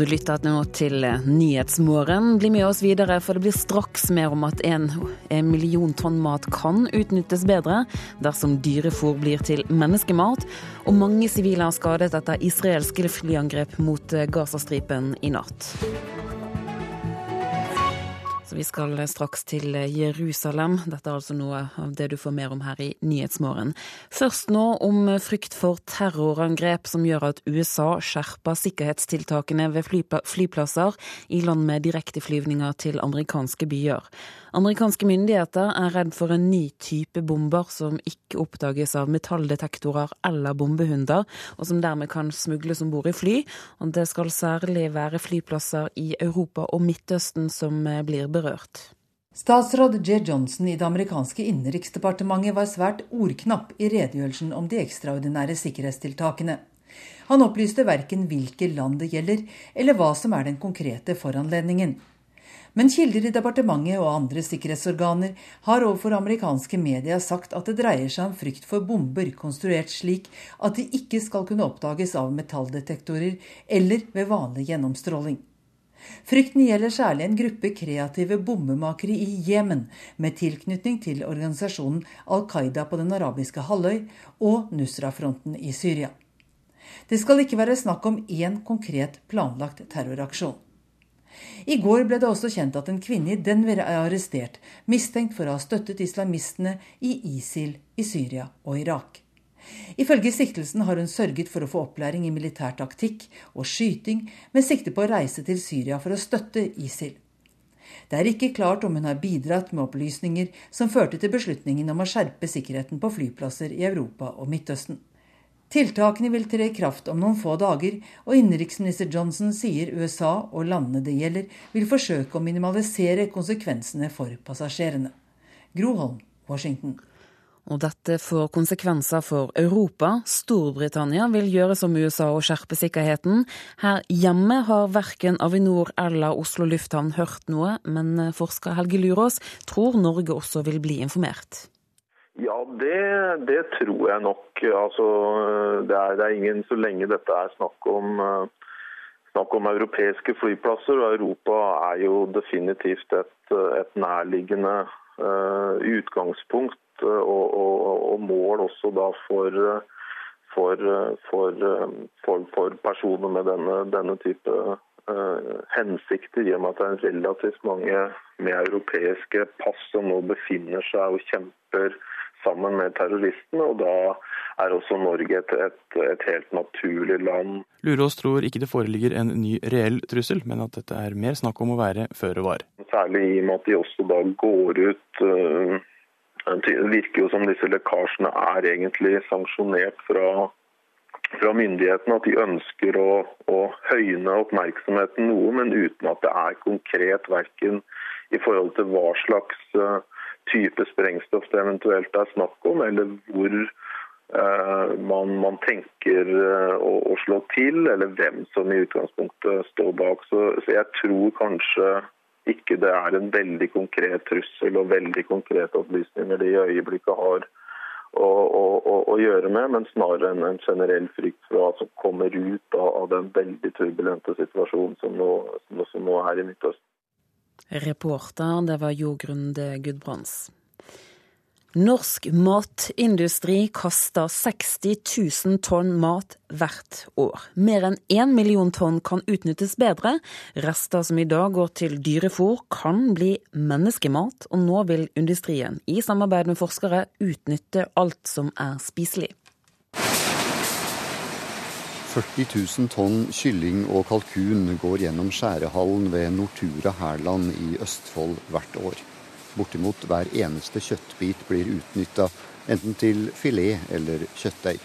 Du lytter nå til Nyhetsmorgen. Bli med oss videre, for det blir straks mer om at en, en million tonn mat kan utnyttes bedre dersom dyrefôr blir til menneskemat. Og mange sivile er skadet etter israelske flyangrep mot Gazastripen i natt. Så vi skal straks til Jerusalem. Dette er altså noe av det du får mer om her i Nyhetsmorgen. Først nå om frykt for terrorangrep som gjør at USA skjerper sikkerhetstiltakene ved flyplasser i land med direkteflyvninger til amerikanske byer. Amerikanske myndigheter er redd for en ny type bomber som ikke oppdages av metalldetektorer eller bombehunder, og som dermed kan smugles om bord i fly. Og det skal særlig være flyplasser i Europa og Midtøsten som blir berørt. Statsråd J. Johnson i det amerikanske innenriksdepartementet var svært ordknapp i redegjørelsen om de ekstraordinære sikkerhetstiltakene. Han opplyste verken hvilke land det gjelder, eller hva som er den konkrete foranledningen. Men kilder i departementet og andre sikkerhetsorganer har overfor amerikanske medier sagt at det dreier seg om frykt for bomber konstruert slik at de ikke skal kunne oppdages av metalldetektorer eller ved vanlig gjennomstråling. Frykten gjelder særlig en gruppe kreative bombemakere i Jemen, med tilknytning til organisasjonen Al Qaida på den arabiske halvøy og Nusra-fronten i Syria. Det skal ikke være snakk om én konkret planlagt terroraksjon. I går ble det også kjent at en kvinne i Denver er arrestert, mistenkt for å ha støttet islamistene i ISIL i Syria og Irak. Ifølge siktelsen har hun sørget for å få opplæring i militær taktikk og skyting, med sikte på å reise til Syria for å støtte ISIL. Det er ikke klart om hun har bidratt med opplysninger som førte til beslutningen om å skjerpe sikkerheten på flyplasser i Europa og Midtøsten. Tiltakene vil tre i kraft om noen få dager, og innenriksminister Johnson sier USA og landene det gjelder, vil forsøke å minimalisere konsekvensene for passasjerene. Groholm, Washington. Og dette får konsekvenser for Europa. Storbritannia vil gjøre som USA og skjerpe sikkerheten. Her hjemme har verken Avinor eller Oslo lufthavn hørt noe, men forsker Helge Lurås tror Norge også vil bli informert. Ja, det, det, tror jeg nok. Altså, det, er, det, er, ingen Så lenge dette er snakk om, snakk om europeiske flyplasser, og Europa er jo definitivt et, et nærliggende uh, utgangspunkt og, og, og, mål også da for, for, for, for personer med denne, denne type uh, hensikter, i og med at det er relativt mange med europeiske pass som nå befinner seg og kjemper sammen med terroristene. og Da er også Norge et, et, et helt naturlig land. Lurås tror ikke det foreligger en ny reell trussel, men at dette er mer snakk om å være føre var. Særlig i og med at de også da går ut uh, Det virker jo som disse lekkasjene er egentlig sanksjonert fra, fra myndighetene. At de ønsker å, å høyne oppmerksomheten noe, men uten at det er konkret verken i forhold til hva slags uh, type sprengstoff det eventuelt er snakk om, eller hvor eh, man, man, tenker uh, å, å, slå til, eller hvem som i utgangspunktet står bak. Så, så, jeg tror kanskje ikke det er en veldig konkret trussel og veldig konkrete opplysninger de i øyeblikket har å, å, å, gjøre med, men snarere en, en generell frykt for hva som kommer ut av, av den veldig turbulente situasjonen som nå, som, nå er i Midtøsten. Reporter, det var Jo Grunde Gudbrands. Norsk matindustri kaster 60 000 tonn mat hvert år. Mer enn én million tonn kan utnyttes bedre. Rester som i dag går til dyrefòr, kan bli menneskemat, og nå vil industrien, i samarbeid med forskere, utnytte alt som er spiselig. 40 000 tonn kylling og kalkun går gjennom skjærehallen ved Nortura Hærland i Østfold hvert år. Bortimot hver eneste kjøttbit blir utnytta, enten til filet eller kjøttdeig.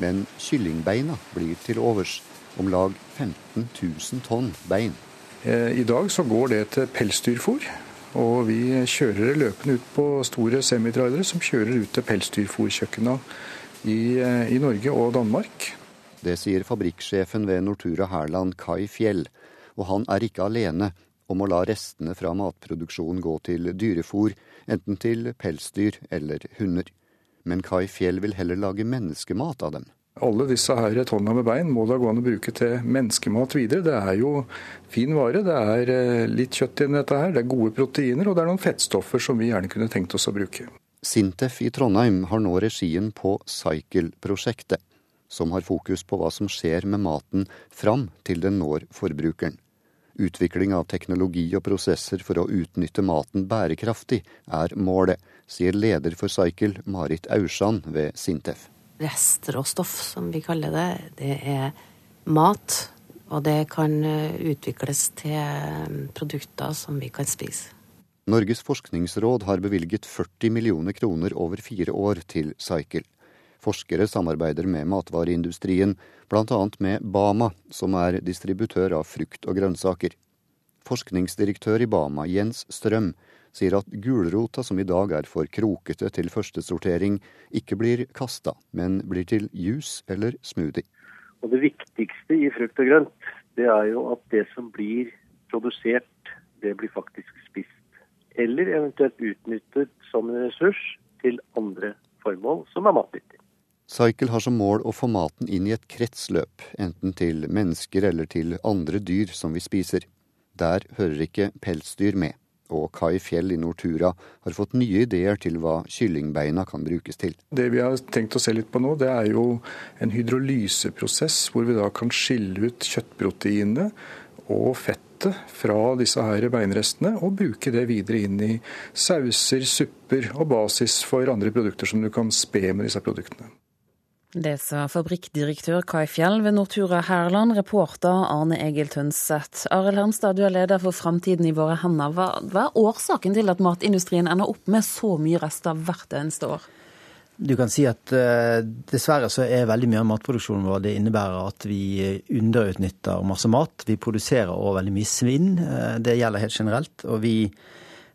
Men kyllingbeina blir til overs. Om lag 15 000 tonn bein. Eh, I dag så går det til pelsdyrfôr. Og vi kjører det løpende ut på store semitrailere som kjører ut til pelsdyrfôrkjøkkena i, eh, i Norge og Danmark. Det sier fabrikksjefen ved Nortura Hærland, Kai Fjell. Og han er ikke alene om å la restene fra matproduksjonen gå til dyrefòr, enten til pelsdyr eller hunder. Men Kai Fjell vil heller lage menneskemat av dem. Alle disse her tonna med bein må da gå an å bruke til menneskemat videre. Det er jo fin vare. Det er eh, litt kjøtt i dette her, det er gode proteiner og det er noen fettstoffer som vi gjerne kunne tenkt oss å bruke. Sintef i Trondheim har nå regien på Cycle-prosjektet, som har fokus på hva som skjer med maten fram til den når forbrukeren. Utvikling av teknologi og prosesser for å utnytte maten bærekraftig er målet, sier leder for Cycle, Marit Aursand ved Sintef. Restråstoff, som vi kaller det, det er mat. Og det kan eh, utvikles til eh, produkter som vi kan spise. Norges forskningsråd har bevilget 40 millioner kroner over fire år til Cycle. Forskere samarbeider med matvareindustrien, bl.a. med Bama, som er distributør av frukt og grønnsaker. Forskningsdirektør i Bama, Jens Strøm, sier at gulrota som i dag er for krokete til førstesortering, ikke blir kasta, men blir til juice eller smoothie. Og Det viktigste i frukt og grønt, det er jo at det som blir produsert, det blir faktisk spist. Eller eventuelt utnyttet som en ressurs til andre formål som er matnyttig. Cycle har som mål å få maten inn i et kretsløp, enten til mennesker eller til andre dyr som vi spiser. Der hører ikke pelsdyr med, og Kai Fjell i Nortura har fått nye ideer til hva kyllingbeina kan brukes til. Det vi har tenkt å se litt på nå, det er jo en hydrolyseprosess, hvor vi da kan skille ut kjøttproteinene og fettet fra disse her beinrestene, og bruke det videre inn i sauser, supper og basis for andre produkter som du kan spe med disse produktene. Det sa fabrikkdirektør Kai Fjell ved Nortura Herland, reporter Arne Egil Tønseth. Arild Hermstad, du er leder for Framtiden i våre hender. Hva, hva, er årsaken til at matindustrien ender opp med så mye rester hvert eneste år? Du kan si at uh, dessverre så er veldig mye av matproduksjonen vår det innebærer at vi underutnytter masse mat. Vi produserer òg veldig mye svinn. Uh, det gjelder helt generelt. Og vi,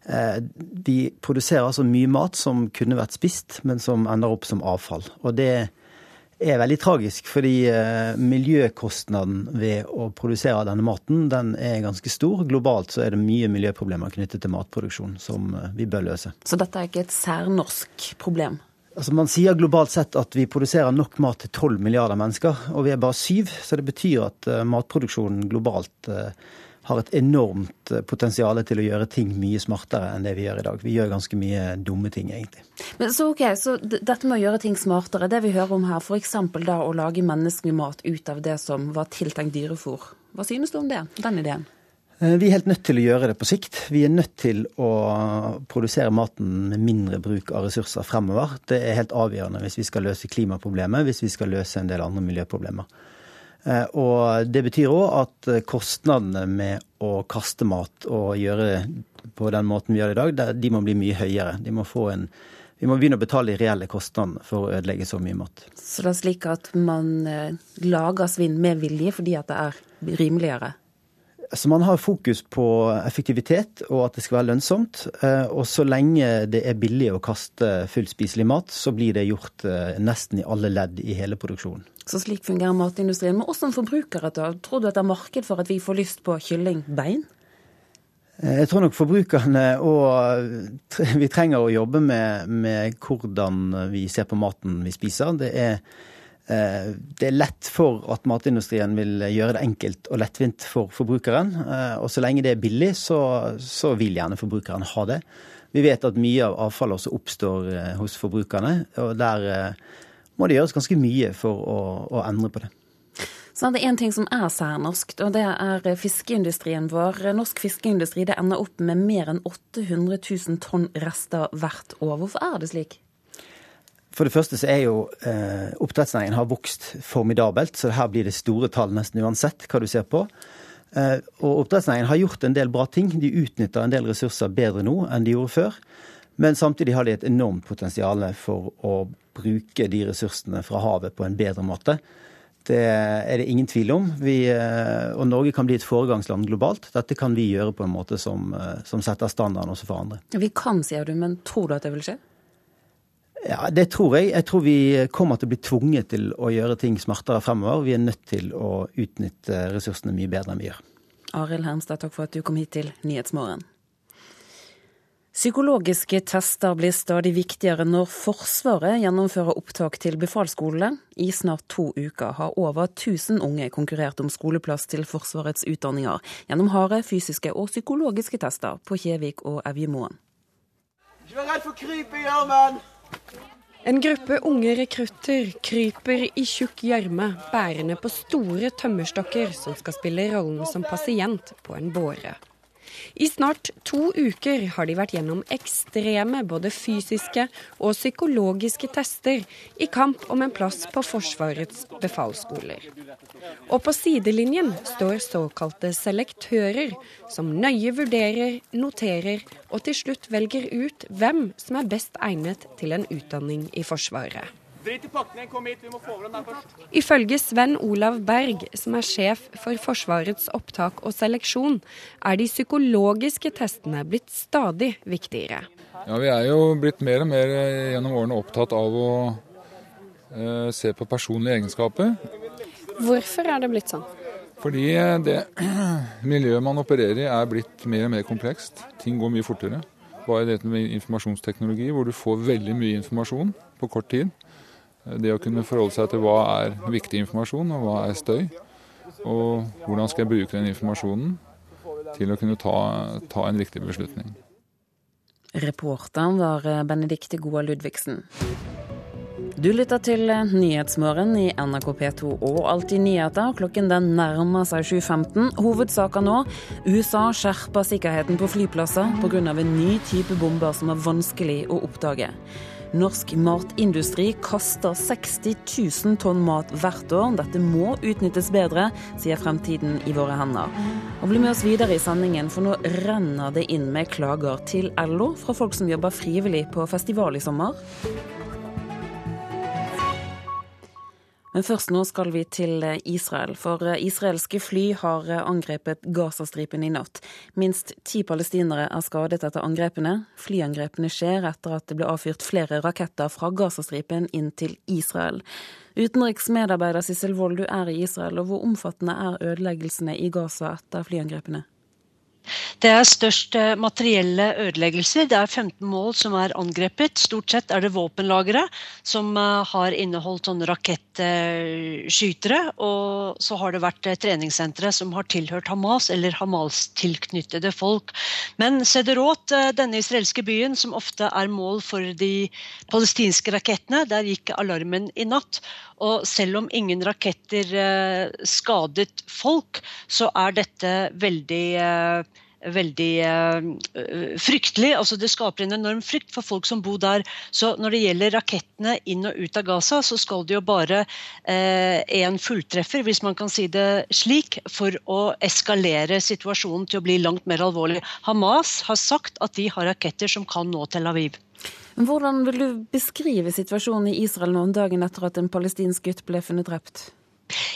uh, vi produserer altså mye mat som kunne vært spist, men som ender opp som avfall. Og det er veldig tragisk, fordi eh, miljøkostnaden ved å produsere denne maten den er ganske stor. Globalt så er det mye miljøproblemer knyttet til matproduksjon som eh, vi bør løse. Så dette er ikke et særnorsk problem? Altså Man sier globalt sett at vi produserer nok mat til 12 milliarder mennesker, og vi er bare syv. Så det betyr at eh, matproduksjonen globalt har et enormt eh, potensial til å gjøre ting mye smartere enn det vi gjør i dag. Vi gjør ganske mye dumme ting, egentlig. Men så ok, så dette med å gjøre ting smartere, det vi hører om her, f.eks. da å lage menneskelig mat ut av det som var tiltenkt dyrefòr. Hva synes du om det, den ideen? Eh, vi er helt nødt til å gjøre det på sikt. Vi er nødt til å produsere maten med mindre bruk av ressurser fremover. Det er helt avgjørende hvis vi skal løse klimaproblemet, hvis vi skal løse en del andre miljøproblemer. Eh, og det betyr òg at eh, kostnadene med å kaste mat og gjøre på den måten vi gjør det i dag, de må bli mye høyere. De må få en vi må begynne å betale de reelle kostnadene for å ødelegge så mye mat. Så det er slik at man eh, lager svinn med vilje fordi at det er rimeligere? Så man har fokus på effektivitet og at det skal være lønnsomt. Og så lenge det er billig å kaste fullspiselig mat, så blir det gjort nesten i alle ledd i hele produksjonen. Så slik fungerer matindustrien. Men oss som forbrukere, da? Tror du at det er marked for at vi får lyst på kyllingbein? Eh, jeg tror nok forbrukerne og vi trenger å jobbe med, med, hvordan vi ser på maten vi spiser. Det er, eh, det er, lett for at matindustrien vil gjøre det enkelt og lettvint for forbrukeren. Eh, og så lenge det er billig, så, så vil gjerne forbrukeren ha det. Vi vet at mye av avfallet også oppstår hos forbrukerne. og der må det gjøres ganske mye for å, å endre på det. Så er det én ting som er særnorskt, og det er fiskeindustrien vår. Norsk fiskeindustri det ender opp med mer enn 800 000 tonn rester hvert år. Hvorfor er det slik? For det første så er jo eh, oppdrettsnæringen har vokst formidabelt, så her blir det store tall nesten uansett hva du ser på. Eh, og oppdrettsnæringen har gjort en del bra ting. De utnytter en del ressurser bedre nå enn de gjorde før. Men samtidig har de et enormt potensial for å bruke de ressursene fra havet på en bedre måte. Det er det ingen tvil om. Vi, eh, og Norge kan bli et foregangsland globalt. Dette kan vi gjøre på en måte som, eh, som setter standarden også for andre. Vi kan, sier du, men tror du at det vil skje? Ja, Det tror jeg. Jeg tror vi kommer til å bli tvunget til å gjøre ting smartere fremover. Vi er nødt til å utnytte ressursene mye bedre enn vi gjør. Arild Hermstad, takk for at du kom hit til Nyhetsmorgen. Psykologiske tester blir stadig viktigere når Forsvaret gjennomfører opptak til befalsskolene. I snart to uker har over 1000 unge konkurrert om skoleplass til Forsvarets utdanninger, gjennom harde fysiske og psykologiske tester på Kjevik og Evjemoen. Ikke vær redd for kryp i gjørmen! En gruppe unge rekrutter kryper i tjukk gjørme, bærende på store tømmerstokker som skal spille rollen som pasient på en båre. I snart to uker har de vært gjennom ekstreme både fysiske og psykologiske tester i kamp om en plass på Forsvarets befalsskoler. Og på sidelinjen står såkalte selektører, som nøye vurderer, noterer og til slutt velger ut hvem som er best egnet til en utdanning i Forsvaret. Drit i pakningen, kom hit, vi må få over den der først. Ifølge Sven Olav Berg, som er sjef for Forsvarets opptak og seleksjon, er de psykologiske testene blitt stadig viktigere. Ja, Vi er jo blitt mer og mer eh, gjennom årene opptatt av å eh, se på personlige egenskaper. Hvorfor er det blitt sånn? Fordi eh, det miljøet man opererer i er blitt mer og mer komplekst. Ting går mye fortere. Bare dette med informasjonsteknologi, hvor du får veldig mye informasjon på kort tid. Det å kunne forholde seg til hva er viktig informasjon, og hva er støy. Og hvordan skal jeg bruke den informasjonen til å kunne ta, ta en riktig beslutning. Reporteren var Benedicte Goa Ludvigsen. Du lytter til Nyhetsmorgen i NRK P2 og Alltid nyheter. Klokken den nærmer seg 7.15. Hovedsaker nå. USA skjerper sikkerheten på flyplasser pga. en ny type bomber som er vanskelig å oppdage. Norsk matindustri kaster 60 000 tonn mat hvert år. Dette må utnyttes bedre, sier Fremtiden i våre hender. Og bli med oss videre i sendingen, for nå renner det inn med klager til LO fra folk som jobber frivillig på festival i sommer. Men først nå skal vi til eh, Israel, for eh, israelske fly har eh, angrepet Gazastripen i natt. Minst ti palestinere er skadet etter angrepene. Flyangrepene skjer etter at det ble avfyrt flere raketter fra Gazastripen inn til Israel. Utenriksmedarbeider Sissel Wold, du er i Israel, og hvor omfattende er ødeleggelsene i Gaza etter flyangrepene? Det er størst eh, materielle ødeleggelser. Det er 15 mål som er angrepet. Stort sett er det våpenlagre som eh, har inneholdt sånne rakettskytere. Og så har det vært eh, treningssentre som har tilhørt Hamas eller Hamas-tilknyttede folk. Men Sederot, denne israelske byen som ofte er mål for de palestinske rakettene, der gikk alarmen i natt. Og selv om ingen raketter skadet folk, så er dette veldig veldig uh, fryktelig. altså Det skaper en enorm frykt for folk som bor der. Så når det gjelder rakettene inn og ut av Gaza, så skal det jo bare uh, en fulltreffer, hvis man kan si det slik, for å eskalere situasjonen til å bli langt mer alvorlig. Hamas har sagt at de har raketter som kan nå Tel Aviv. Hvordan vil du beskrive situasjonen i Israel nå dagen etter at en palestinsk gutt ble funnet drept?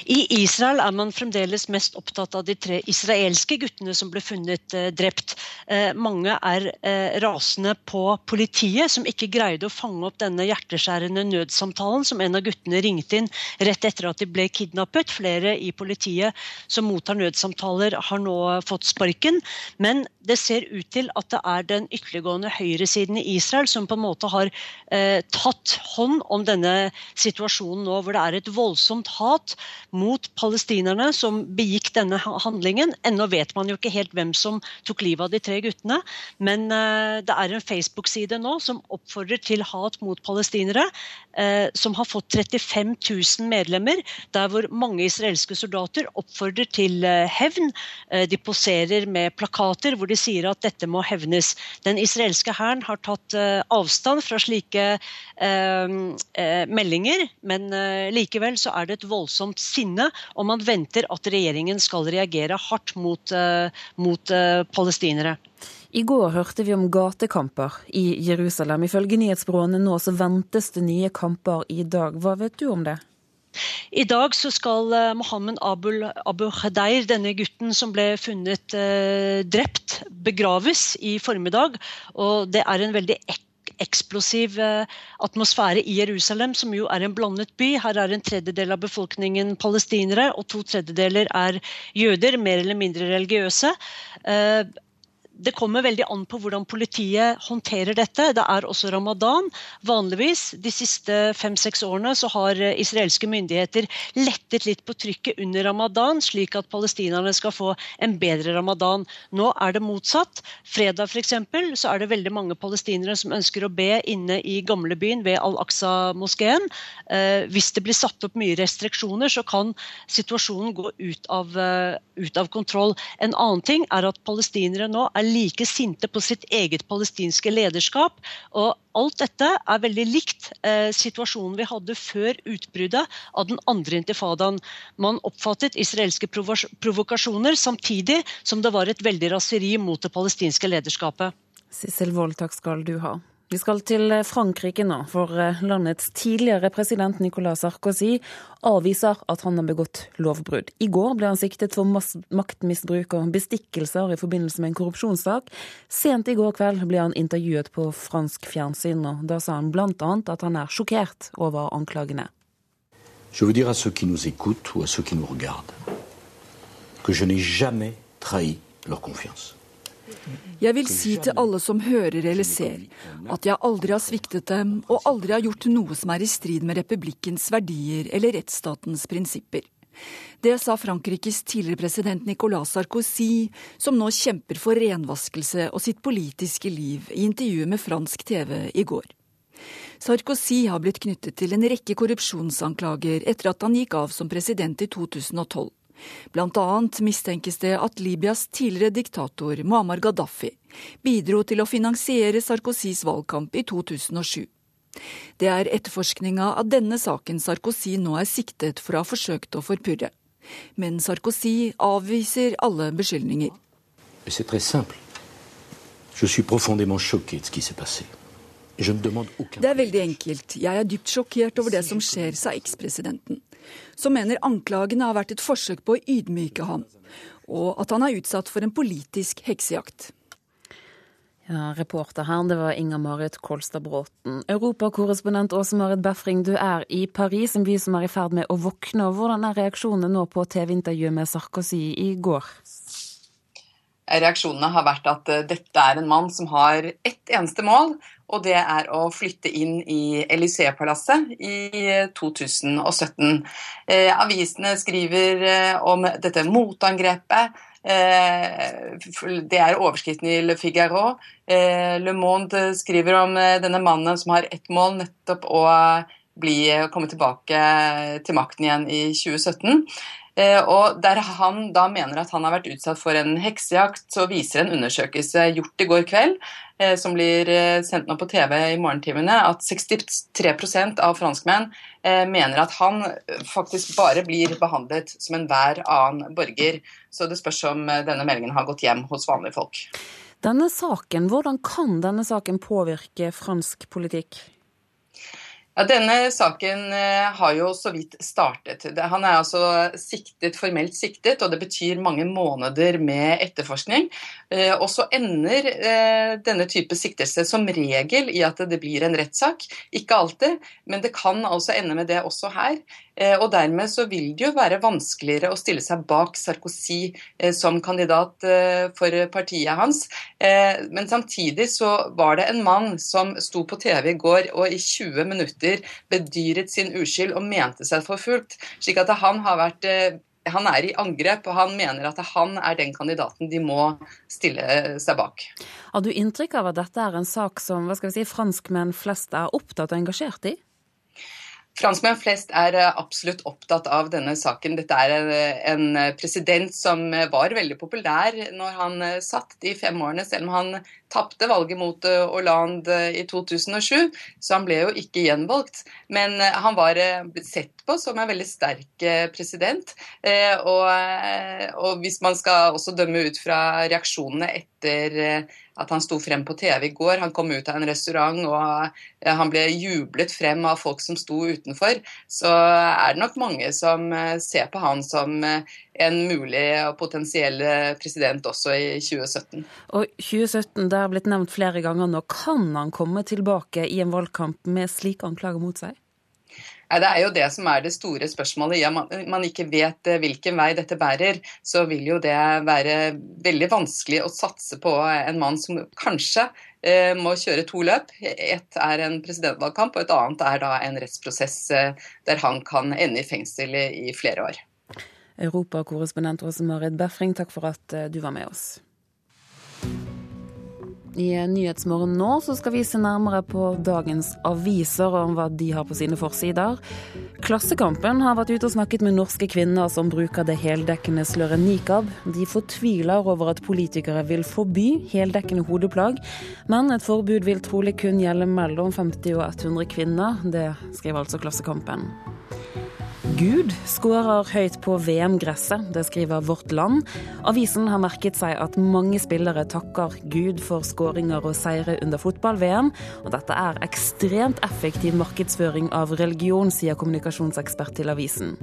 I Israel er man fremdeles mest opptatt av de tre israelske guttene som ble funnet eh, drept. Eh, mange er eh, rasende på politiet, som ikke greide å fange opp denne hjerteskjærende nødsamtalen som en av guttene ringte inn rett etter at de ble kidnappet. Flere i politiet som mottar nødsamtaler, har nå fått sparken. Men det ser ut til at det er den ytterliggående høyresiden i Israel som på en måte har eh, tatt hånd om denne situasjonen nå, hvor det er et voldsomt hat mot palestinerne som begikk denne handlingen. Ennå vet man jo ikke helt hvem som tok livet av de tre guttene. Men eh, det er en Facebook-side nå som oppfordrer til hat mot palestinere. eh, som har fått 35 000 medlemmer, der hvor mange israelske soldater oppfordrer til uh, hevn. de poserer med plakater hvor de sier at dette må hevnes. Den israelske hæren har tatt avstand fra slike meldinger, men likevel så er det et voldsomt sinne, og man venter at regjeringen skal reagere hardt mot, mot palestinere. I går hørte vi om gatekamper i Jerusalem. Ifølge nyhetsbyråene nå så ventes det nye kamper i dag. Hva vet du om det? I dag så skal uh, Mohammed Abul, Abu Khadeir, denne gutten som ble funnet eh, drept, begraves i formiddag. Og det er en veldig ekkel eksplosiv eh, atmosfære i Jerusalem, som jo er en blandet by. Her er en tredjedel av befolkningen palestinere, og to tredjedeler er jøder, mer eller mindre religiøse. Eh, det kommer veldig an på hvordan politiet håndterer dette. Det er også ramadan. Vanligvis de siste fem-seks årene så har israelske myndigheter lettet litt på trykket under ramadan, slik at palestinerne skal få en bedre ramadan. Nå er det motsatt. Fredag f.eks. så er det veldig mange palestinere som ønsker å be inne i gamlebyen ved Al-Aqsa-moskeen. Eh, hvis det blir satt opp mye restriksjoner, så kan situasjonen gå ut av, eh, ut av kontroll. En annen ting er at palestinere nå er like sinte på sitt eget palestinske lederskap. og Alt dette er veldig likt eh, situasjonen vi hadde før utbruddet av den andre intifadaen. Man oppfattet israelske provokasjoner samtidig som det var et veldig raseri mot det palestinske lederskapet. Sissel Wold, takk skal du ha. Vi skal til Frankrike nå, for eh, landets tidligere president Nicolas Sarkozy avviser at han har begått lovbrudd. I går ble han siktet for maktmisbruk og bestikkelser i forbindelse med en korrupsjonssak. Sent i går kveld ble han intervjuet på fransk fjernsyn, og da sa han bl.a. at han er sjokkert over anklagene. Je veux dire à ceux qui nous écoutent ou à ceux qui nous regardent que je n'ai jamais trahi leur confiance. Jeg vil si til alle som hører eller ser, at jeg aldri har sviktet dem, og aldri har gjort noe som er i strid med republikkens verdier eller rettsstatens prinsipper. Det sa Frankrikes tidligere president Nicolas Sarkozy, som nå kjemper for renvaskelse og sitt politiske liv, i intervjuet med fransk TV i går. Sarkozy har blitt knyttet til en rekke korrupsjonsanklager etter at han gikk av som president i 2012. Annet mistenkes det at Libyas tidligere diktator Muammar Gaddafi bidro til å finansiere Sarkozys valgkamp i 2007. Det er etterforskninga av denne saken Sarkozy nå er siktet for å ha forsøkt å forpurre. Men Sarkozy avviser alle beskyldninger. Det er veldig enkelt. Jeg er dypt sjokkert over det som skjer, sa ekspresidenten som mener anklagene har vært et forsøk på å ydmyke ham, og at han er utsatt for en politisk heksejakt. Ja, Reporter her, det var Inger Marit Kolstad Bråten. Europakorrespondent Åse Marit Befring, du er i Paris, en by som er i ferd med å våkne. Hvordan er reaksjonene nå på TV-intervjuet med Sarkozy i går? Reaksjonene har vært at eh, dette er en mann som har ett eneste mål, og det er å flytte inn i Élysée-palasset i 2017. Eh, avisene skriver eh, om dette motangrepet. Eh, det er overskriften i Le Figaro. Eh, Le Monde skriver om denne mannen som har ett mål, nettopp å bli, komme tilbake til makten igjen i 2017. Eh, og Der han da mener at han har vært utsatt for en heksejakt, så viser en undersøkelse gjort i går kveld, eh, som blir eh, sendt nå på TV i morgentimene, at 63% av franskmenn mener at han faktisk bare blir behandlet som enhver annen borger. Så det spørs om denne meldingen har gått hjem hos vanlige folk. Denne saken, Hvordan kan denne saken påvirke fransk politikk? Ja, denne saken eh, har jo så vidt startet. Han er altså siktet, formelt siktet, og det betyr mange måneder med etterforskning. Eh, og så ender eh, denne type siktelse som regel i at det blir en rettssak. Ikke alltid, men det kan altså ende med det også her. Og dermed så vil det jo være vanskeligere å stille seg bak Sarkozy som kandidat for partiet hans. Men samtidig så var det en mann som sto på TV i går og i 20 minutter bedyret sin uskyld og mente seg forfulgt. Slik at han har vært eh, han er i angrep, og han mener at han er den kandidaten de må stille seg bak. Har du inntrykk av at dette er en sak som hva skal vi si, franskmenn flest er opptatt og engasjert i? Franskmenn flest er eh, absolutt opptatt av denne saken. Dette er eh, en president som var veldig populær når han satt de fem årene, selv om han tapte valget mot eh, Hollande i 2007, så han ble jo ikke gjenvalgt. Men eh, han var eh, sett på som en veldig sterk president. Og, og hvis man skal også dømme ut fra reaksjonene etter at han sto frem på TV i går. Han kom ut av en restaurant og han ble jublet frem av folk som sto utenfor. Så er det nok mange som ser på han som en mulig og potensiell president også i 2017. Og 2017 det har blitt nevnt flere ganger nå. Kan han komme tilbake i en valgkamp med slike anklager mot seg? Det er jo det som er det store spørsmålet. I og man ikke vet eh, hvilken vei dette bærer, så vil jo det være veldig vanskelig å satse på en mann som kanskje eh, må kjøre to løp. Ett er en presidentvalgkamp, og et annet er da en rettsprosess eh, der han kan ende i fengsel i flere år. Europakorrespondent Åse Marit Befring, takk for at du var med oss. I Nyhetsmorgen nå skal vi se nærmere på dagens aviser og hva de har på sine forsider. Klassekampen har vært ute og snakket med norske kvinner som bruker det heldekkende sløret nikab. De fortviler over at politikere vil forby heldekkende hodeplagg, men et forbud vil trolig kun gjelde mellom 50 og 100 kvinner. Det skriver altså Klassekampen. Gud skårer høyt på VM-gresset, det skriver Vårt Land. Avisen har merket seg at mange spillere takker Gud for skåringer og seire under fotball-VM, og dette er ekstremt effektiv markedsføring av religion, sier kommunikasjonsekspert til avisen.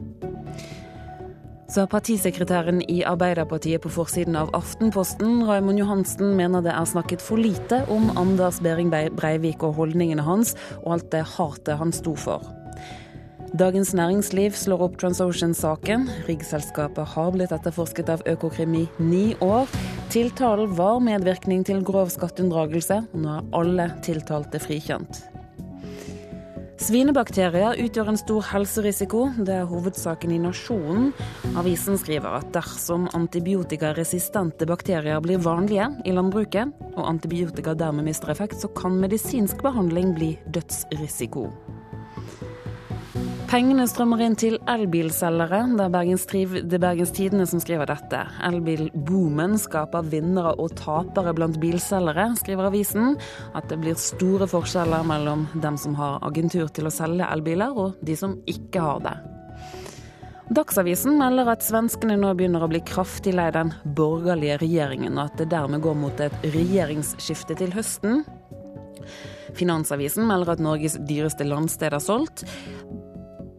Så partisekretæren i Arbeiderpartiet på forsiden av Aftenposten, Raymond Johansen, mener det er snakket for lite om Anders Behring Breivik og holdningene hans, og alt det hatet han sto for. Dagens Næringsliv slår opp Transocean-saken. Riggselskapet har blitt etterforsket av Økokrim i ni år. Tiltalen var medvirkning til grov skatteunndragelse. Nå er alle tiltalte frikjent. Svinebakterier utgjør en stor helserisiko. Det er hovedsaken i Nasjonen. Avisen skriver at dersom antibiotikaresistente bakterier blir vanlige i landbruket, og antibiotika dermed mister effekt, så kan medisinsk behandling bli dødsrisiko. Pengene strømmer inn til elbilselgere. Det er Bergens, er Bergens Tidende som skriver dette. Elbilboomen skaper vinnere og tapere blant bilselgere, skriver avisen. At det blir store forskjeller mellom dem som har agentur til å selge elbiler, og de som ikke har det. Dagsavisen melder at svenskene nå begynner å bli kraftig lei den borgerlige regjeringen, og at det dermed går mot et regjeringsskifte til høsten. Finansavisen melder at Norges dyreste landsted er solgt.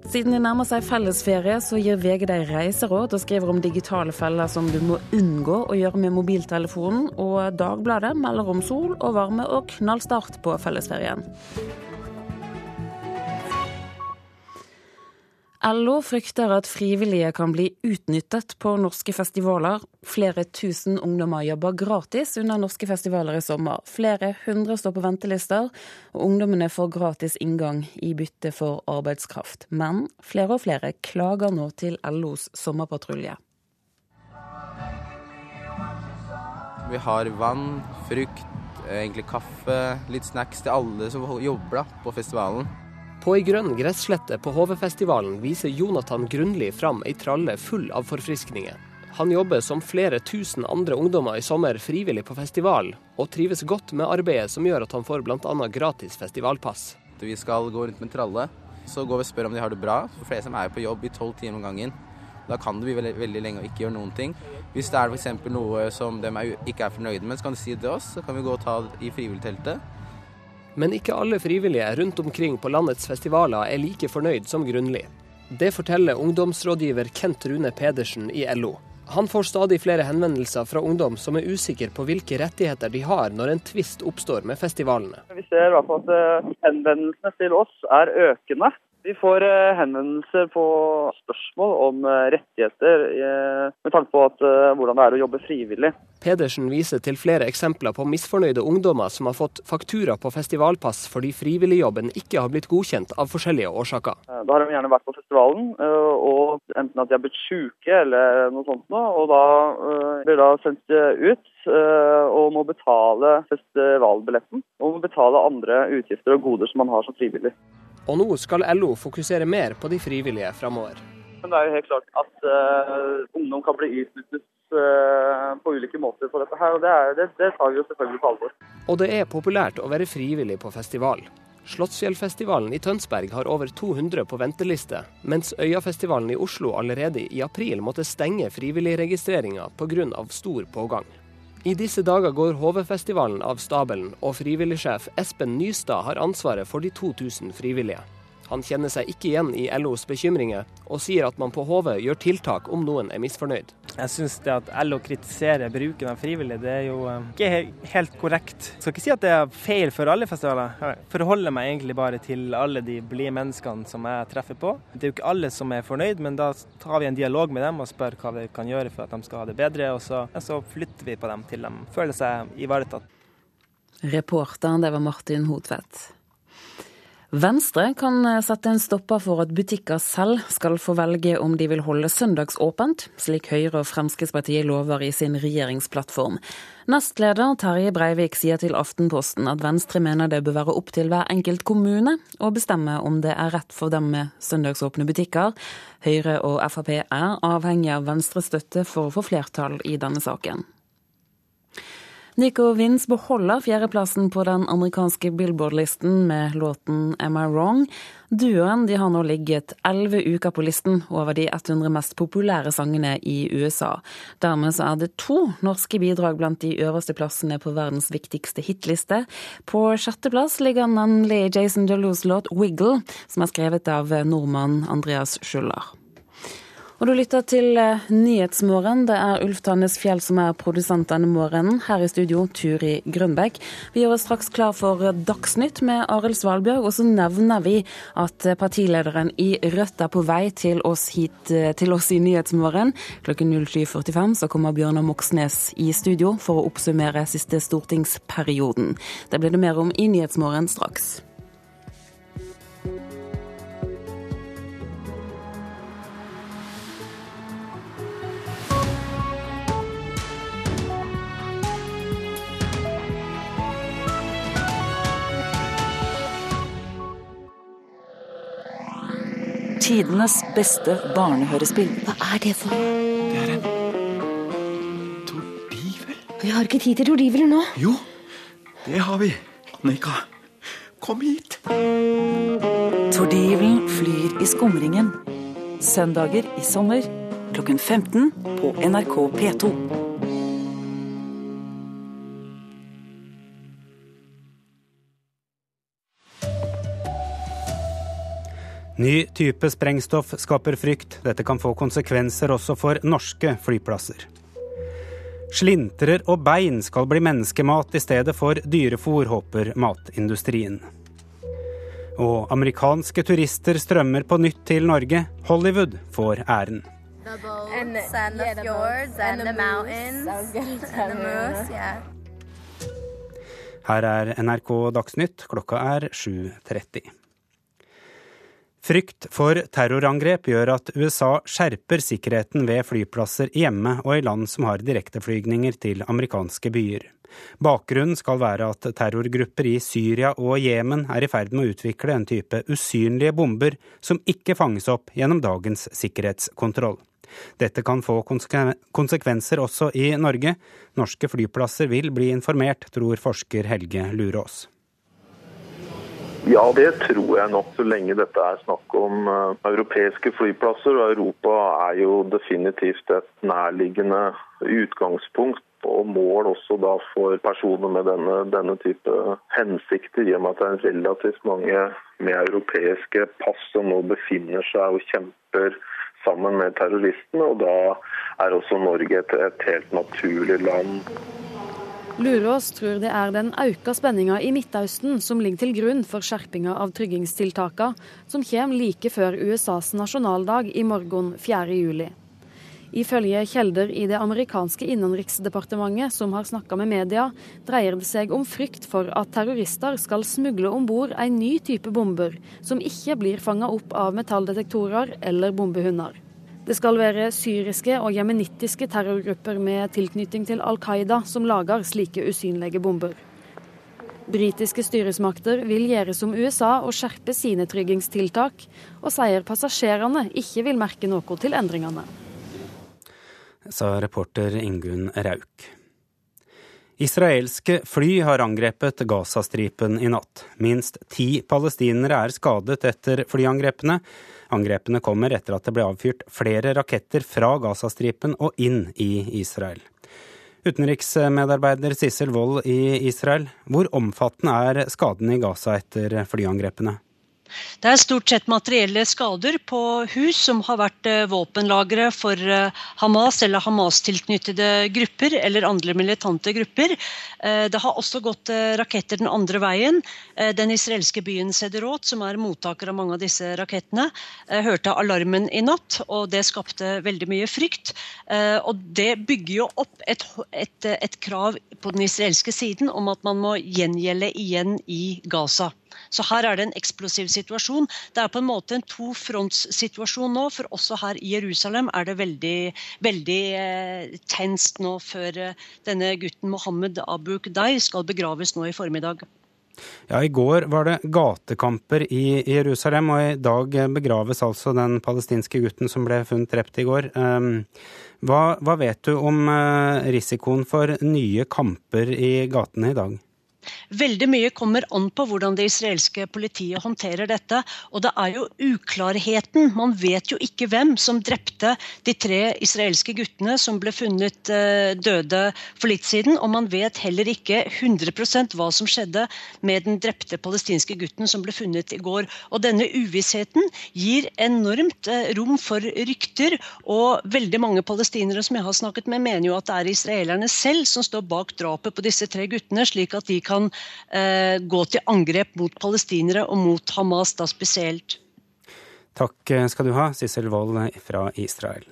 Siden det nærmer seg fellesferie, så gir VG deg reiseråd og skriver om digitale feller som du må unngå å gjøre med mobiltelefonen, og Dagbladet melder om sol og varme og knallstart på fellesferien. LO frykter at frivillige kan bli utnyttet på norske festivaler. Flere tusen ungdommer jobber gratis under norske festivaler i sommer. Flere hundre står på ventelister, og ungdommene får gratis inngang i bytte for arbeidskraft. Men flere og flere klager nå til LOs sommerpatrulje. Vi har vann, frukt, egentlig kaffe, litt snacks til alle som jobber på festivalen. På ei grønn gresslette på HV-festivalen viser Jonathan Grunli fram ei tralle full av forfriskninger. Han jobber som flere tusen andre ungdommer i sommer frivillig på festival, og trives godt med arbeidet som gjør at han får bl.a. gratis festivalpass. Vi skal gå rundt med tralle, så går vi og spør om de har det bra. For flere som er på jobb i tolv timer om gangen. Da kan det bli veldig, veldig lenge og ikke gjøre noen ting. Hvis det er f.eks. noe som de ikke er fornøyde med, så kan de si det til oss, så kan vi gå og ta det i frivilligteltet. Men ikke alle frivillige rundt omkring på landets festivaler er like fornøyd som Grunnli. Det forteller ungdomsrådgiver Kent Rune Pedersen i LO. Han får stadig flere henvendelser fra ungdom som er usikre på hvilke rettigheter de har når en tvist oppstår med festivalene. Vi ser i hvert fall at eh, henvendelsene til oss er økende. Vi får eh, henvendelser på spørsmål om eh, rettigheter eh, med tanke på at, hvordan det er å jobbe frivillig. Pedersen viser til flere eksempler på misfornøyde ungdommer som har fått faktura på festivalpass fordi frivilligjobben ikke har blitt godkjent av forskjellige årsaker. Da har de gjerne vært på festivalen, og enten at de har blitt syke eller noe sånt og da blir da sendt ut og må betale festivalbilletten. Og må betale andre utgifter og goder som man har som frivillig. Og nå skal LO fokusere mer på de frivillige framover. Men det er jo helt klart at uh, ungdom kan bli utnyttet uh, på ulike måter på dette her, og det, er, det, det tar vi jo selvfølgelig på alvor. Og det er populært å være frivillig på festival. Slottsfjellfestivalen i Tønsberg har over 200 på venteliste, mens Øyafestivalen i Oslo allerede i april måtte stenge frivilligregistreringa pga. stor pågang. I disse dager går HV-festivalen av stabelen, og frivilligsjef Espen Nystad har ansvaret for de 2000 frivillige. Han kjenner seg ikke igjen i LOs bekymringer, og sier at man på HV gjør tiltak om noen er misfornøyd. Jeg syns det at LO kritiserer bruken av frivillige, det er jo eh, ikke helt korrekt. Jeg skal ikke si at det er feil for alle festivaler. Jeg forholder meg egentlig bare til alle de blide menneskene som jeg treffer på. Det er jo ikke alle som er fornøyd, men da tar vi en dialog med dem og spør hva vi kan gjøre for at de skal ha det bedre, og så, og så flytter vi på dem til de føler seg ivaretatt. Reporteren, det var Martin Hotvedt. Venstre kan sette en stopper for at butikker selv skal få velge om de vil holde søndagsåpent, slik Høyre og Fremskrittspartiet lover i sin regjeringsplattform. Nestleder Terje Breivik sier til Aftenposten at Venstre mener det bør være opp til hver enkelt kommune å bestemme om det er rett for dem med søndagsåpne butikker. Høyre og Frp er avhengig av Venstres støtte for å få flertall i denne saken. Nico Vince beholder fjerdeplassen på den amerikanske Billboard-listen med låten 'Am I Wrong'. Duoen de har nå ligget elleve uker på listen over de 100 mest populære sangene i USA. Dermed så er det to norske bidrag blant de øverste plassene på verdens viktigste hitliste. På sjetteplass ligger nemlig Jason Delues låt 'Wiggle', som er skrevet av nordmann Andreas Schuller. Og du lytter til eh, Nyhetsmorgen. Det er Ulf Tannes Fjell som er produsent denne morgenen. Her i studio Turi Grønbekk. Vi gjør oss straks klar for Dagsnytt med Arild Svalbjørg. Og så nevner vi at partilederen i Rødt er på vei til oss hit eh, til oss i Nyhetsmorgen. Klokken 07.45 så kommer Bjørnar Moxnes i studio for å oppsummere siste stortingsperioden. Det blir det mer om i Nyhetsmorgen straks. Tidenes beste barnehørespill. Hva er det for? Det er en tordivel. Vi har ikke tid til tordiveler nå. Jo, det har vi. Annika, kom hit. Tordivelen flyr i skumringen. Søndager i sommer klokken 15 på NRK P2. Ny type sprengstoff skaper frykt. Dette kan få konsekvenser også for norske flyplasser. Slintrer og bein skal bli menneskemat i stedet for dyrefôr, håper matindustrien. Og amerikanske turister strømmer på nytt til Norge. Hollywood får æren. Her er NRK Dagsnytt. Klokka er 7.30. Frykt for terrorangrep gjør at USA skjerper sikkerheten ved flyplasser hjemme og i land som har direkteflygninger til amerikanske byer. Bakgrunnen skal være at terrorgrupper i Syria og Jemen er i ferd med å utvikle en type usynlige bomber som ikke fanges opp gjennom dagens sikkerhetskontroll. Dette kan få konsekvenser også i Norge. Norske flyplasser vil bli informert, tror forsker Helge Lurås. Ja, det tror jeg nok, så lenge dette er snakk om uh, europeiske flyplasser. Og Europa er jo definitivt et nærliggende utgangspunkt og mål også da for personer med denne, denne type hensikter, i og med at det er relativt mange med europeiske pass som nå befinner seg og kjemper sammen med terroristene. og Da er også Norge et, et helt naturlig land. Lurås tror det er den auka spenninga i Midtøsten som ligger til grunn for skjerpinga av tryggingstiltaka, som kommer like før USAs nasjonaldag i morgen 4.7. Ifølge kjelder i det amerikanske innenriksdepartementet som har snakka med media, dreier det seg om frykt for at terrorister skal smugle om bord en ny type bomber, som ikke blir fanga opp av metalldetektorer eller bombehunder. Det skal være syriske og jemenittiske terrorgrupper med tilknytning til Al Qaida som lager slike usynlige bomber. Britiske styresmakter vil gjøre som USA og skjerpe sine tryggingstiltak, og sier passasjerene ikke vil merke noe til endringene. Sa reporter Ingunn Rauk. Israelske fly har angrepet Gazastripen i natt. Minst ti palestinere er skadet etter flyangrepene. Angrepene kommer etter at det ble avfyrt flere raketter fra Gazastripen og inn i Israel. Utenriksmedarbeider Sissel Wold i Israel, hvor omfattende er skadene i Gaza etter flyangrepene? Det er stort sett materielle skader på hus som har vært eh, våpenlagre for eh, Hamas eller Hamas-tilknyttede grupper eller andre militante grupper. Eh, det har også gått raketter den andre veien. Den israelske byen Sederot, som er mottaker av mange av disse rakettene, hørte alarmen i natt, og det skapte veldig mye frykt. Og det bygger jo opp et, et, et krav på den israelske siden om at man må gjengjelde igjen i Gaza. Så her er det en eksplosiv situasjon. Det er på en måte en tofrontssituasjon nå, for også her i Jerusalem er det veldig, veldig eh, tenst nå før eh, denne gutten Mohammed Abu Qdai skal begraves nå i formiddag. Ja, I går var det gatekamper i Jerusalem, og i dag begraves altså den palestinske gutten som ble funnet drept i går. Ehm, hva, hva vet du om eh, risikoen for nye kamper i gatene i dag? Veldig mye kommer an på hvordan det israelske politiet håndterer dette. Og det er jo uklarheten. Man vet jo ikke hvem som drepte de tre israelske guttene som ble funnet eh, døde for litt siden. Og man vet heller ikke 100% hva som skjedde med den drepte palestinske gutten som ble funnet i går. Og denne uvissheten gir enormt eh, rom for rykter. Og veldig mange palestinere som jeg har snakket med, mener jo at det er israelerne selv som står bak drapet på disse tre guttene, slik at de kan kan eh, gå til angrep mot palestinere og mot Hamas da spesielt. Takk skal du ha, Sissel Wold fra Israel.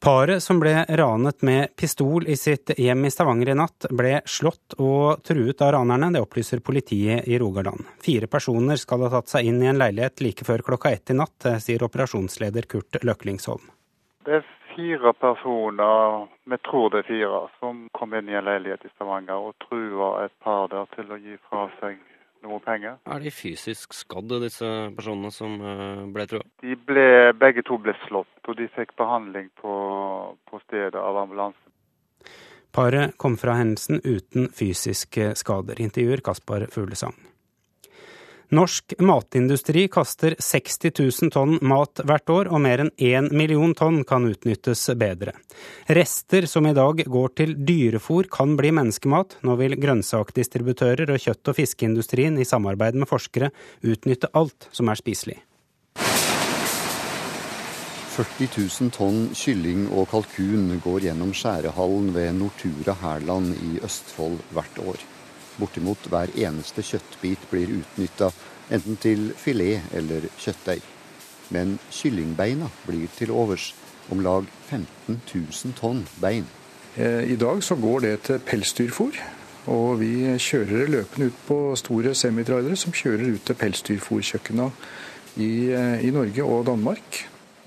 Paret som ble ranet med pistol i sitt hjem i Stavanger i natt, ble slått og truet av ranerne. Det opplyser politiet i Rogaland. Fire personer skal ha tatt seg inn i en leilighet like før klokka ett i natt, sier operasjonsleder Kurt Løklingsholm. Det fire personer, vi tror det er fire, som kom inn i en leilighet i Stavanger og trua et par der til å gi fra seg noe penger. Er de fysisk skadd, disse personene som eh, ble trua? De ble, begge to ble slått, og de fikk behandling på, på stedet av ambulansen. Paret kom fra hendelsen uten fysiske skader. Intervjuer Kaspar Fuglesang. Norsk matindustri kaster 60 000 tonn mat hvert år, og mer enn 1 million tonn kan utnyttes bedre. Rester som i dag går til dyrefôr kan bli menneskemat. Nå vil grønnsakdistributører og kjøtt- og fiskeindustrien i samarbeid med forskere utnytte alt som er spiselig. 40 000 tonn kylling og kalkun går gjennom skjærehallen ved Nortura Hærland i Østfold hvert år. Bortimot hver eneste kjøttbit blir utnytta, enten til filet eller kjøttdeig. Men kyllingbeina blir til overs. Om lag 15 000 tonn bein. Eh, I dag så går det til pelsdyrfôr. Og vi kjører det løpende ut på store semitrailere som kjører ut til pelsdyrfôrkjøkkena i, eh, i Norge og Danmark.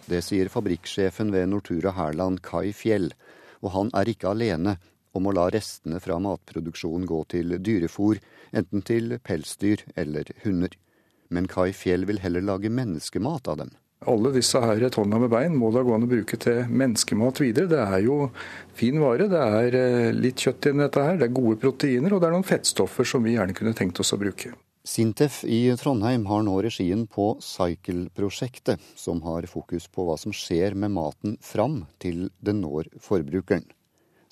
Det sier fabrikksjefen ved Nortura Hærland, Kai Fjell. Og han er ikke alene om å la restene fra matproduksjonen gå til dyrefòr, enten til pelsdyr eller hunder. Men Kai Fjell vil heller lage menneskemat av dem. Alle disse her tonna med bein må da gå an å bruke til menneskemat videre. Det er jo fin vare. Det er eh, litt kjøtt i dette her, det er gode proteiner, og det er noen fettstoffer som vi gjerne kunne tenkt oss å bruke. Sintef i Trondheim har nå regien på Cycle-prosjektet, som har fokus på hva som skjer med maten fram til den når forbrukeren.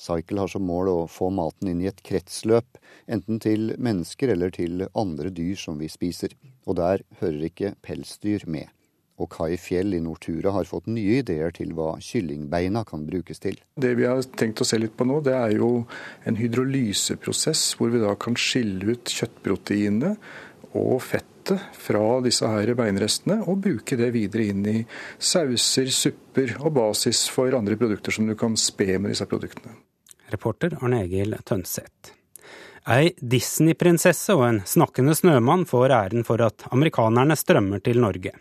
Cycle har som mål å få maten inn i et kretsløp, enten til mennesker eller til andre dyr som vi spiser. Og der hører ikke pelsdyr med. Og Kai Fjell i Nortura har fått nye ideer til hva kyllingbeina kan brukes til. Det vi har tenkt å se litt på nå, det er jo en hydrolyseprosess hvor vi da kan skille ut kjøttproteinene og fettet fra disse her beinrestene og bruke det videre inn i sauser, supper og basis for andre produkter som du kan spe med disse produktene. Reporter Arne Egil Tønseth. Ei Disney-prinsesse og en snakkende snømann får æren for at amerikanerne strømmer til Norge.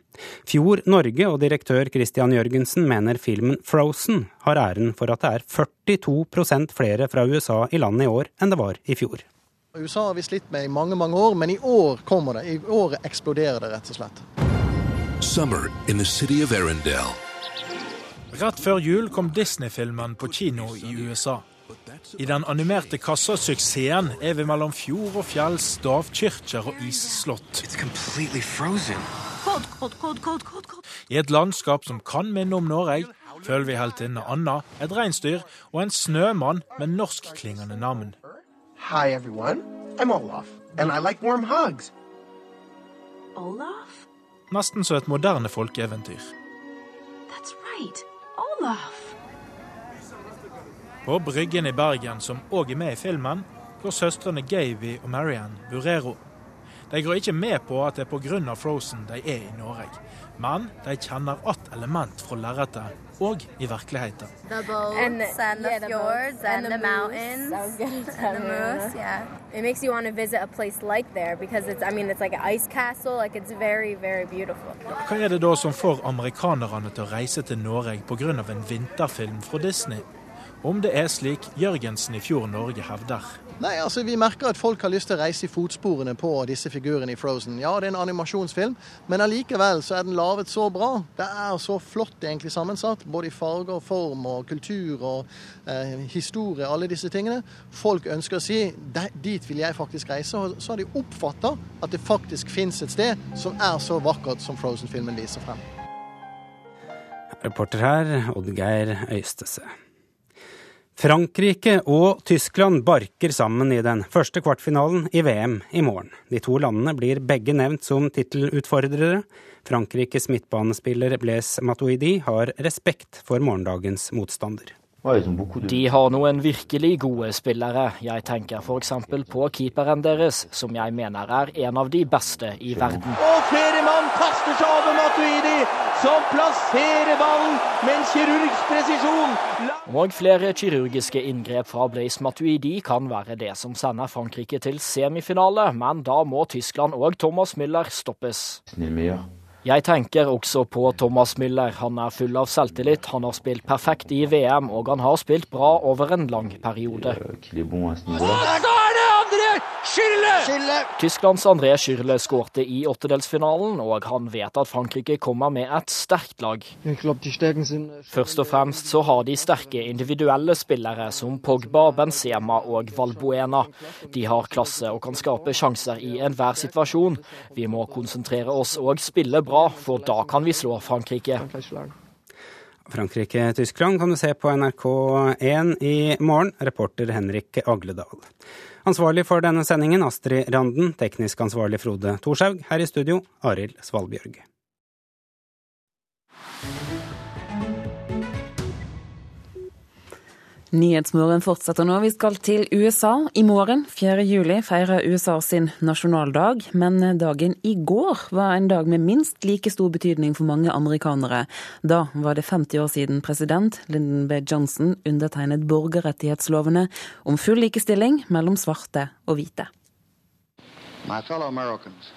Fjord Norge og direktør Christian Jørgensen mener filmen Frozen har æren for at det er 42% flere fra USA i landet i år enn det var i fjor. USA har vi slitt med i mange mange år, men i år kommer det. I året eksploderer det, rett og slett. Summer in the city of Arendelle. Rett før jul kom Disney-filmen på kino i USA. I den animerte kassasuksessen er vi mellom fjord og fjell, stavkirker og isslott. I et landskap som kan minne om Norge, følger vi heltinne Anna, et reinsdyr og en snømann med norskklingende navn. Hi everyone, I'm Olaf, and I like warm hugs. Olaf? Nesten som et moderne folkeeventyr. That's right. Olaf. På Bryggen i Bergen, som òg er med i filmen, går søstrene Gavy og Marianne Burero. De går ikke med på at det er pga. Frozen de er i Norge, men de kjenner att element fra lerretet og i virkeligheten. The boats and and the fjords and, and the, the mountains and the moose. Yeah, it makes you want to visit a place like there because it's. I mean, it's like an ice castle. Like it's very, very beautiful. Hva er det da som får amerikanerne til å reise til Norge pga. en vinterfilm fra Disney? Om det er slik Jørgensen i Fjord Norge hevder. Nei, altså Vi merker at folk har lyst til å reise i fotsporene på disse figurene i Frozen. Ja, det er en animasjonsfilm, men allikevel så er den laget så bra. Det er så flott egentlig sammensatt, både i farger, form og kultur og eh, historie, alle disse tingene. Folk ønsker å si dit vil jeg faktisk reise. Og så har de oppfatta at det faktisk fins et sted som er så vakkert som Frozen-filmen viser frem. Reporter her, Oddgeir Øystese. Frankrike og Tyskland barker sammen i den første kvartfinalen i VM i morgen. De to landene blir begge nevnt som tittelutfordrere. Frankrikes midtbanespiller Blaise Matuidi har respekt for morgendagens motstander. De har noen virkelig gode spillere. Jeg tenker f.eks. på keeperen deres, som jeg mener er en av de beste i verden. Og Ferimann kaster seg over Matuidi, som plasserer ballen med en kirurgs presisjon. Og flere kirurgiske inngrep fra Blaise Matuidi kan være det som sender Frankrike til semifinale, men da må Tyskland og Thomas Müller stoppes. Jeg tenker også på Thomas Müller. Han er full av selvtillit. Han har spilt perfekt i VM, og han har spilt bra over en lang periode. Schürrle! Tysklands André Schürrle skårte i åttedelsfinalen, og han vet at Frankrike kommer med et sterkt lag. Først og fremst så har de sterke individuelle spillere som Pogba, Benzema og Valbuena. De har klasse og kan skape sjanser i enhver situasjon. Vi må konsentrere oss og spille bra, for da kan vi slå Frankrike. Frankrike-Tyskland kan du se på NRK1 i morgen. Reporter Henrik Agledal. Ansvarlig for denne sendingen Astrid Randen, teknisk ansvarlig Frode Thorshaug. Her i studio Arild Svalbjørg. Nyhetsmorgen fortsetter nå. Vi skal til USA. I morgen, 4. juli, feirer USA sin nasjonaldag. Men dagen i går var en dag med minst like stor betydning for mange amerikanere. Da var det 50 år siden president Lyndon B. Johnson undertegnet borgerrettighetslovene om full likestilling mellom svarte og hvite. My fellow Americans,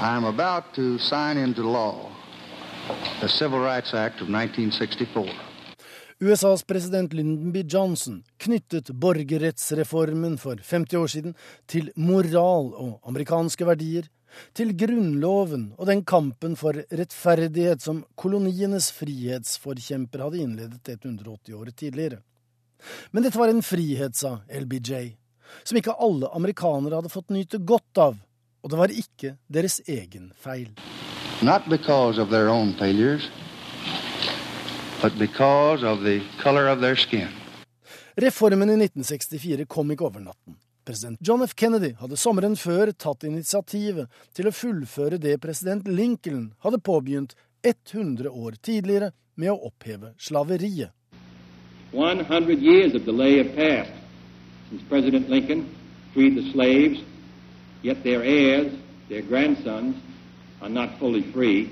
I am about to sign into law the Civil Rights Act of 1964. USAs president Lyndon B. Johnson knyttet borgerrettsreformen for 50 år siden til moral og amerikanske verdier, til Grunnloven og den kampen for rettferdighet som kolonienes frihetsforkjemper hadde innledet 180 år tidligere. Men dette var en frihet, sa LBJ, som ikke alle amerikanere hadde fått nyte godt av, og det var ikke deres egen feil. Not because of their own failures, but because of the color of their skin. Reformen i 1964 kom ikke over natten. President John F. Kennedy hadde sommeren før tatt initiativet til å fullføre det president Lincoln hadde påbegynt 100 år tidligere med å oppheve slaveriet. 100 years of delay have passed since President Lincoln freed the slaves, yet their heirs, their grandsons, are not fully free.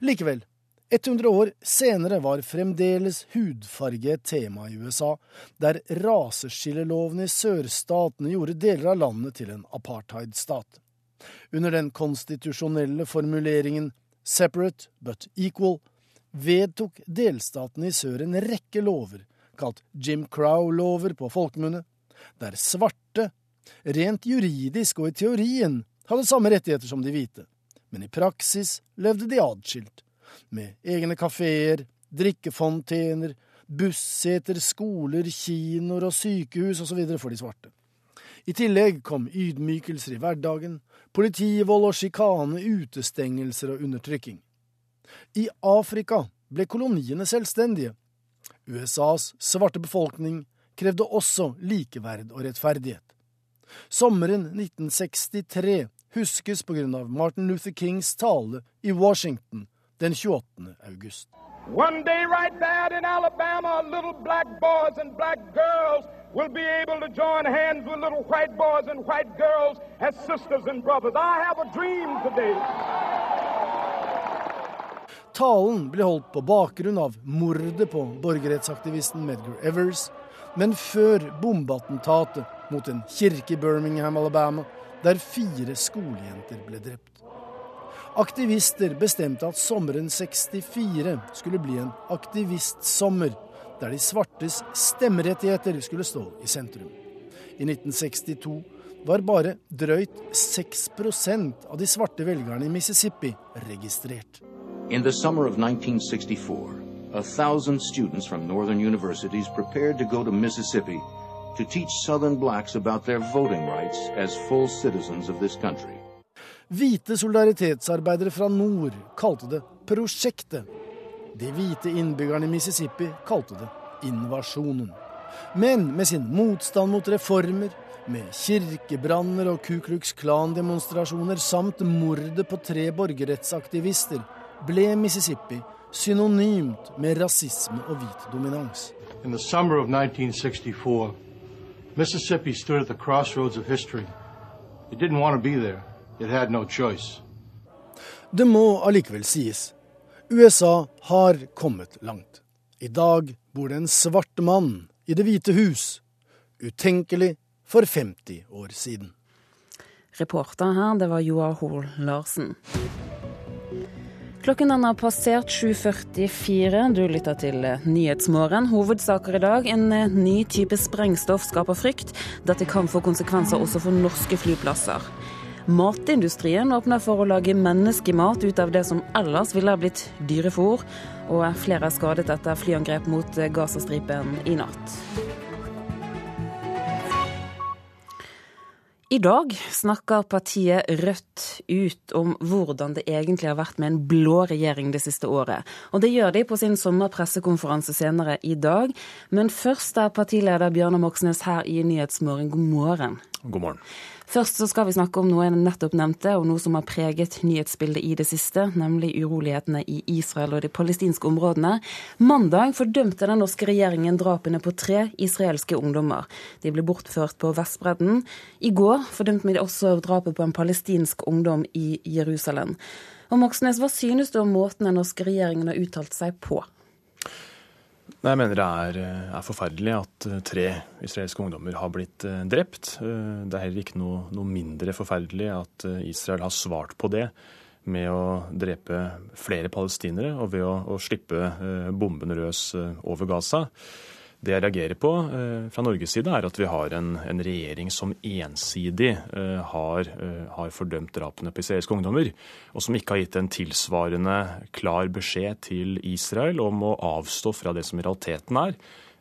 Likevel 100 år senere var fremdeles hudfarge et tema i USA, der raseskillelovene i sørstatene gjorde deler av landet til en apartheidstat. Under den konstitusjonelle formuleringen 'separate but equal' vedtok delstatene i sør en rekke lover, kalt Jim Crow-lover på folkemunne, der svarte, rent juridisk og i teorien, hadde samme rettigheter som de hvite, men i praksis levde de adskilt med egne kafeer, drikkefontener, busseter, skoler, kinoer og sykehus osv. for de svarte. I tillegg kom ydmykelser i hverdagen, politivold og sjikane, utestengelser og undertrykking. I Afrika ble koloniene selvstendige. USAs svarte befolkning krevde også likeverd og rettferdighet. Sommeren 1963 huskes på grunn av Martin Luther Kings tale i Washington den 28. august. One day right there in Alabama, little black boys and black girls will be able to join hands with little white boys and white girls as sisters and brothers. I have a dream today. Talen ble holdt på bakgrunn av mordet på borgerrettsaktivisten Medgar Evers, men før bombeattentatet mot en kirke i Birmingham, Alabama, der fire skolejenter ble drept. Aktivister bestemte at sommeren 64 skulle bli en aktivistsommer, der de svartes stemmerettigheter skulle stå i sentrum. I 1962 var bare drøyt 6% av de svarte velgerne i Mississippi registrert. Summer of 1964, a thousand students from northern universities prepared to Mississippi to teach southern blacks about their voting rights as full citizens of this country. Hvite solidaritetsarbeidere fra nord kalte det prosjektet. De hvite innbyggerne i Mississippi kalte det invasjonen. Men med sin motstand mot reformer, med kirkebranner og Ku Klux Klan-demonstrasjoner samt mordet på tre borgerrettsaktivister, ble Mississippi synonymt med rasisme og hvit dominans. In summer of 1964, Mississippi stood at the crossroads of history. It didn't want to be there. It had no. Det må allikevel sies. USA har kommet langt. I dag bor det en svart mann i Det hvite hus. Utenkelig for 50 år siden. Reporter her, det var Joar Hoel Larsen. Klokken den har passert 7.44. Du lytter til Nyhetsmorgen. Hovedsaker i dag. En ny type sprengstoff skaper frykt. Dette kan få konsekvenser også for norske flyplasser. Matindustrien åpner for å lage menneskemat ut av det som ellers ville ha blitt dyrefôr. Og flere er skadet etter flyangrep mot Gazastripen i natt. I dag snakker partiet Rødt ut om hvordan det egentlig har vært med en blå regjering det siste året. Og det gjør de på sin sommerpressekonferanse senere i dag. Men først er partileder Bjørnar Moxnes her i Nyhetsmorgen. God morgen. God morgen. Først så skal vi snakke om noe jeg nettopp nevnte, og noe som har preget nyhetsbildet i det siste, nemlig urolighetene i Israel og de palestinske områdene. Mandag fordømte den norske regjeringen drapene på tre israelske ungdommer. De ble bortført på Vestbredden. I går fordømte vi også drapet på en palestinsk ungdom i Jerusalem. Og Moxnes, hva synes du om måten den norske regjeringen har uttalt seg på? Jeg mener det er, er, forferdelig at tre israelske ungdommer har blitt drept. Det er heller ikke noe, noe, mindre forferdelig at Israel har svart på det med å drepe flere palestinere og ved å, å slippe bombene løs over Gaza. Det jeg reagerer på eh, fra Norges side, er at vi har en, en regjering som ensidig eh, har, eh, har, fordømt drapene på israelske ungdommer, og som ikke har gitt en tilsvarende klar beskjed til Israel om å avstå fra det som i realiteten er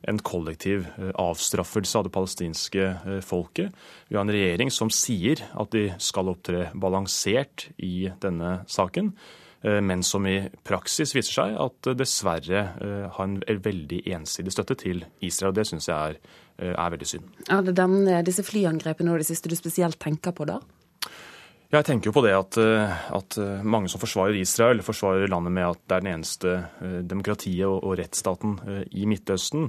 en kollektiv avstraffelse av det palestinske folket. Vi har en regjering som sier at de skal opptre balansert i denne saken. Eh, men som i praksis viser seg at dessverre eh, har en veldig ensidig støtte til Israel. Det syns jeg er, eh, er, veldig synd. Er det den, disse flyangrepene og det siste du spesielt tenker på da? Jeg tenker jo på det at, at, mange som forsvarer Israel, forsvarer landet med at det er den eneste demokratiet og, og rettsstaten i Midtøsten.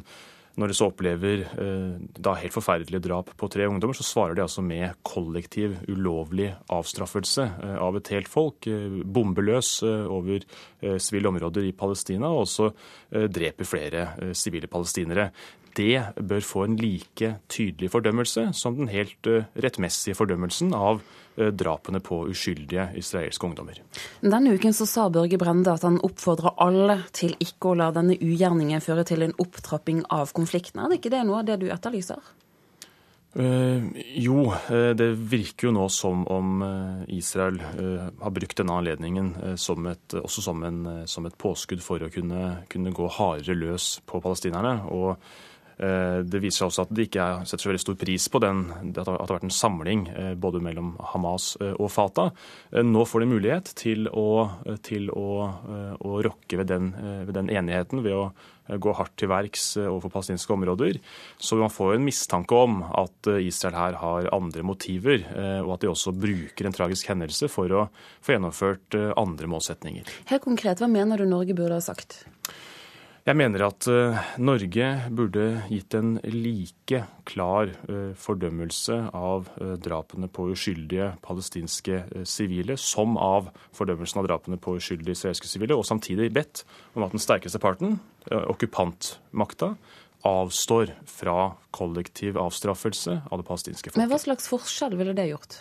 Når de så opplever eh, da helt forferdelige drap på tre ungdommer, så svarer de altså med kollektiv, ulovlig avstraffelse eh, av et helt folk. Eh, bombeløs over sivile områder i Palestina, og også dreper flere sivile palestinere. Det bør få en like tydelig fordømmelse som den helt rettmessige fordømmelsen av drapene på uskyldige israelske ungdommer. Denne uken så sa Børge Brende at han oppfordrer alle til ikke å la denne ugjerningen føre til en opptrapping av konflikten. Er det ikke det noe av det du etterlyser? Uh, jo, uh, det virker jo nå som om uh, Israel har brukt denne anledningen som et, også som, en, som, et påskudd for å kunne, kunne, gå hardere løs på palestinerne. Og Det viser seg også at de ikke setter så veldig stor pris på den, at det har vært en samling både mellom Hamas og Fatah. Nå får de mulighet til å, til å, å rokke ved den, ved den enigheten ved å gå hardt til verks overfor palestinske områder. Så man får en mistanke om at Israel her har andre motiver, og at de også bruker en tragisk hendelse for å få gjennomført andre målsetninger. Helt konkret, hva mener du Norge burde ha sagt? Jeg mener at uh, Norge burde gitt en like klar uh, fordømmelse av uh, drapene på uskyldige palestinske sivile som av fordømmelsen av drapene på uskyldige israelske sivile, og samtidig bedt om at den sterkeste parten, okkupantmakta, avstår fra kollektiv avstraffelse av det palestinske folket. Men hva slags forskjell ville det gjort?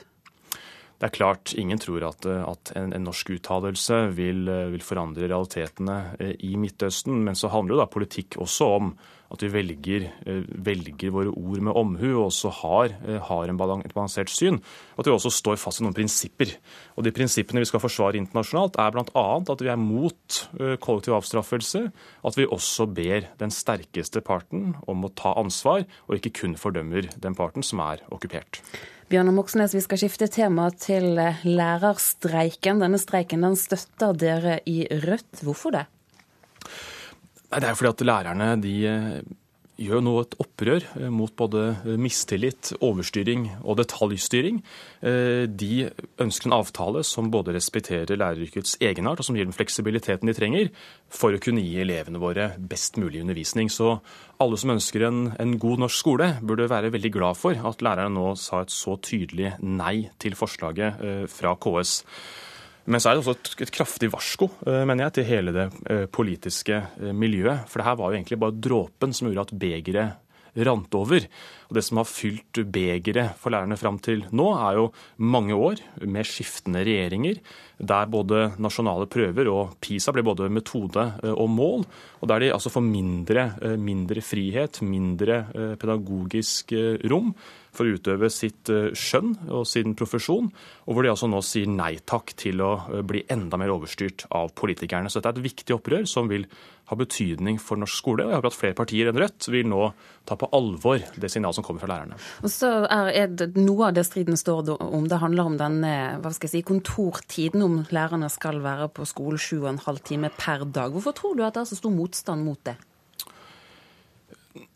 Det er klart, ingen tror at, at en, en, norsk uttalelse vil, vil, forandre realitetene eh, i Midtøsten. Men så handler jo da politikk også om at vi velger, eh, velger våre ord med omhu og også har, eh, har en et balansert syn. Og at vi også står fast i noen prinsipper. Og de prinsippene vi skal forsvare internasjonalt, er bl.a. at vi er mot kollektiv avstraffelse. At vi også ber den sterkeste parten om å ta ansvar, og ikke kun fordømmer den parten som er okkupert. Bjørnar Moxnes, vi skal skifte tema til eh, lærerstreiken. Denne streiken den støtter dere i Rødt. Hvorfor det? Det er fordi at lærerne de eh, gjør nå et opprør eh, mot både mistillit, overstyring og detaljstyring. Eh, de ønsker en avtale som både respekterer læreryrkets egenart, og som gir dem fleksibiliteten de trenger for å kunne gi elevene våre best mulig undervisning. Så alle som ønsker en, en god norsk skole, burde være veldig glad for at lærerne nå sa et så tydelig nei til forslaget eh, fra KS. Men så er det også et, kraftig varsko eh, mener jeg, til hele det eh, politiske eh, miljøet. For det her var jo egentlig bare dråpen som gjorde at begeret rant over. Og Det som har fylt begeret for lærerne fram til nå, er jo mange år med skiftende regjeringer, der både nasjonale prøver og PISA blir både metode og mål, og der de altså får mindre, mindre frihet, mindre pedagogisk rom for å utøve sitt eh, skjønn og sin profesjon, og hvor de altså nå sier nei takk til å eh, bli enda mer overstyrt av politikerne. Så dette er et viktig opprør som vil ha betydning for norsk skole. og Jeg håper at flere partier enn Rødt vil nå ta på alvor det signalet som kommer fra lærerne. Og så er det Noe av det striden står om, det handler om denne hva skal jeg si, kontortiden, om lærerne skal være på skole sju og en halv time per dag. Hvorfor tror du at det er så stor motstand mot det?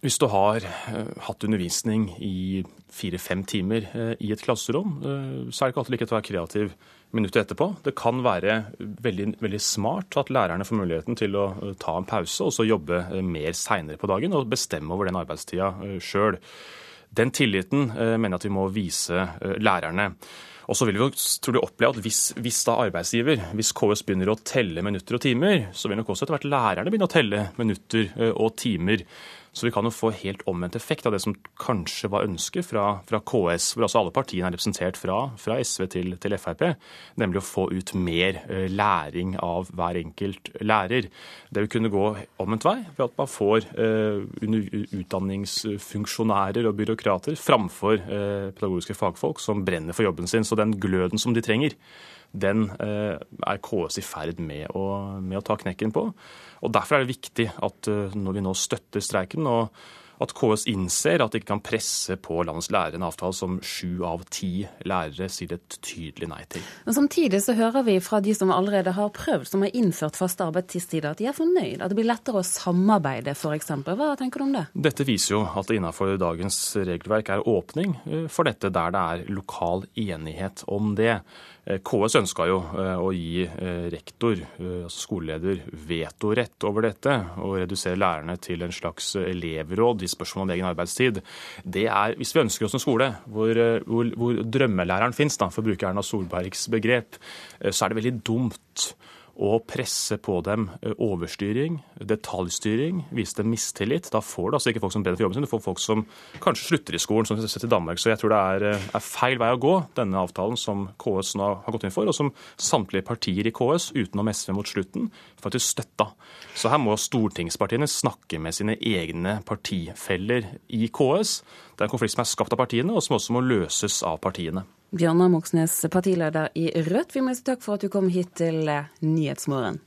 Hvis du har uh, hatt undervisning i fire-fem timer uh, i et klasserom, uh, så er det ikke alltid like lett å være kreativ minuttet etterpå. Det kan være veldig, veldig, smart at lærerne får muligheten til å ta en pause og så jobbe mer seinere på dagen og bestemme over den arbeidstida sjøl. Den tilliten mener jeg at vi må vise lærerne. Og så vil vi tror jeg, oppleve at hvis, hvis, da arbeidsgiver, hvis KS begynner å telle minutter og timer, så vil nok også etter hvert lærerne begynne å telle minutter og timer. Så vi kan jo få helt omvendt effekt av det som kanskje var ønsket fra, fra KS, hvor altså alle partiene er representert fra, fra SV til, til, Frp, nemlig å få ut mer eh, læring av hver enkelt lærer. Det vil kunne gå omvendt vei, ved at man får uh, utdanningsfunksjonærer og byråkrater framfor uh, pedagogiske fagfolk som brenner for jobben sin. Så den gløden som de trenger, den uh, er KS i ferd med å, med å ta knekken på. Og Derfor er det viktig at eh, når vi nå støtter streiken, og at KS innser at de ikke kan presse på landets lærere en avtale som sju av ti lærere sier et tydelig nei til. Men Samtidig så hører vi fra de som allerede har prøvd, som har innført faste arbeidstidstider, at de er fornøyd, at det blir lettere å samarbeide f.eks. Hva tenker du om det? Dette viser jo at det innenfor dagens regelverk er åpning eh, for dette der det er lokal enighet om det. Eh, KS ønska jo eh, å gi eh, rektor, altså skoleleder, vetorett over dette, og redusere lærerne til en slags elevråd i spørsmål om egen arbeidstid. Det er, Hvis vi ønsker oss en skole hvor, hvor, hvor drømmelæreren fins, for å bruke Erna Solbergs begrep, så er det veldig dumt og presse på dem eh, overstyring, detaljstyring, vise dem mistillit. Da får du altså ikke folk som brenner for jobben sin, du får folk som kanskje slutter i skolen, som vi sett i Danmark. Så jeg tror det er, eh, er, feil vei å gå, denne avtalen som KS nå har gått inn for, og som samtlige partier i KS, utenom SV mot slutten, faktisk støtta. Så her må stortingspartiene snakke med sine egne partifeller i KS. Det er en konflikt som er skapt av partiene, og som også må løses av partiene. Bjørnar Moxnes, partileder i Rødt, vi må si takk for at du kom hit til Nyhetsmorgen.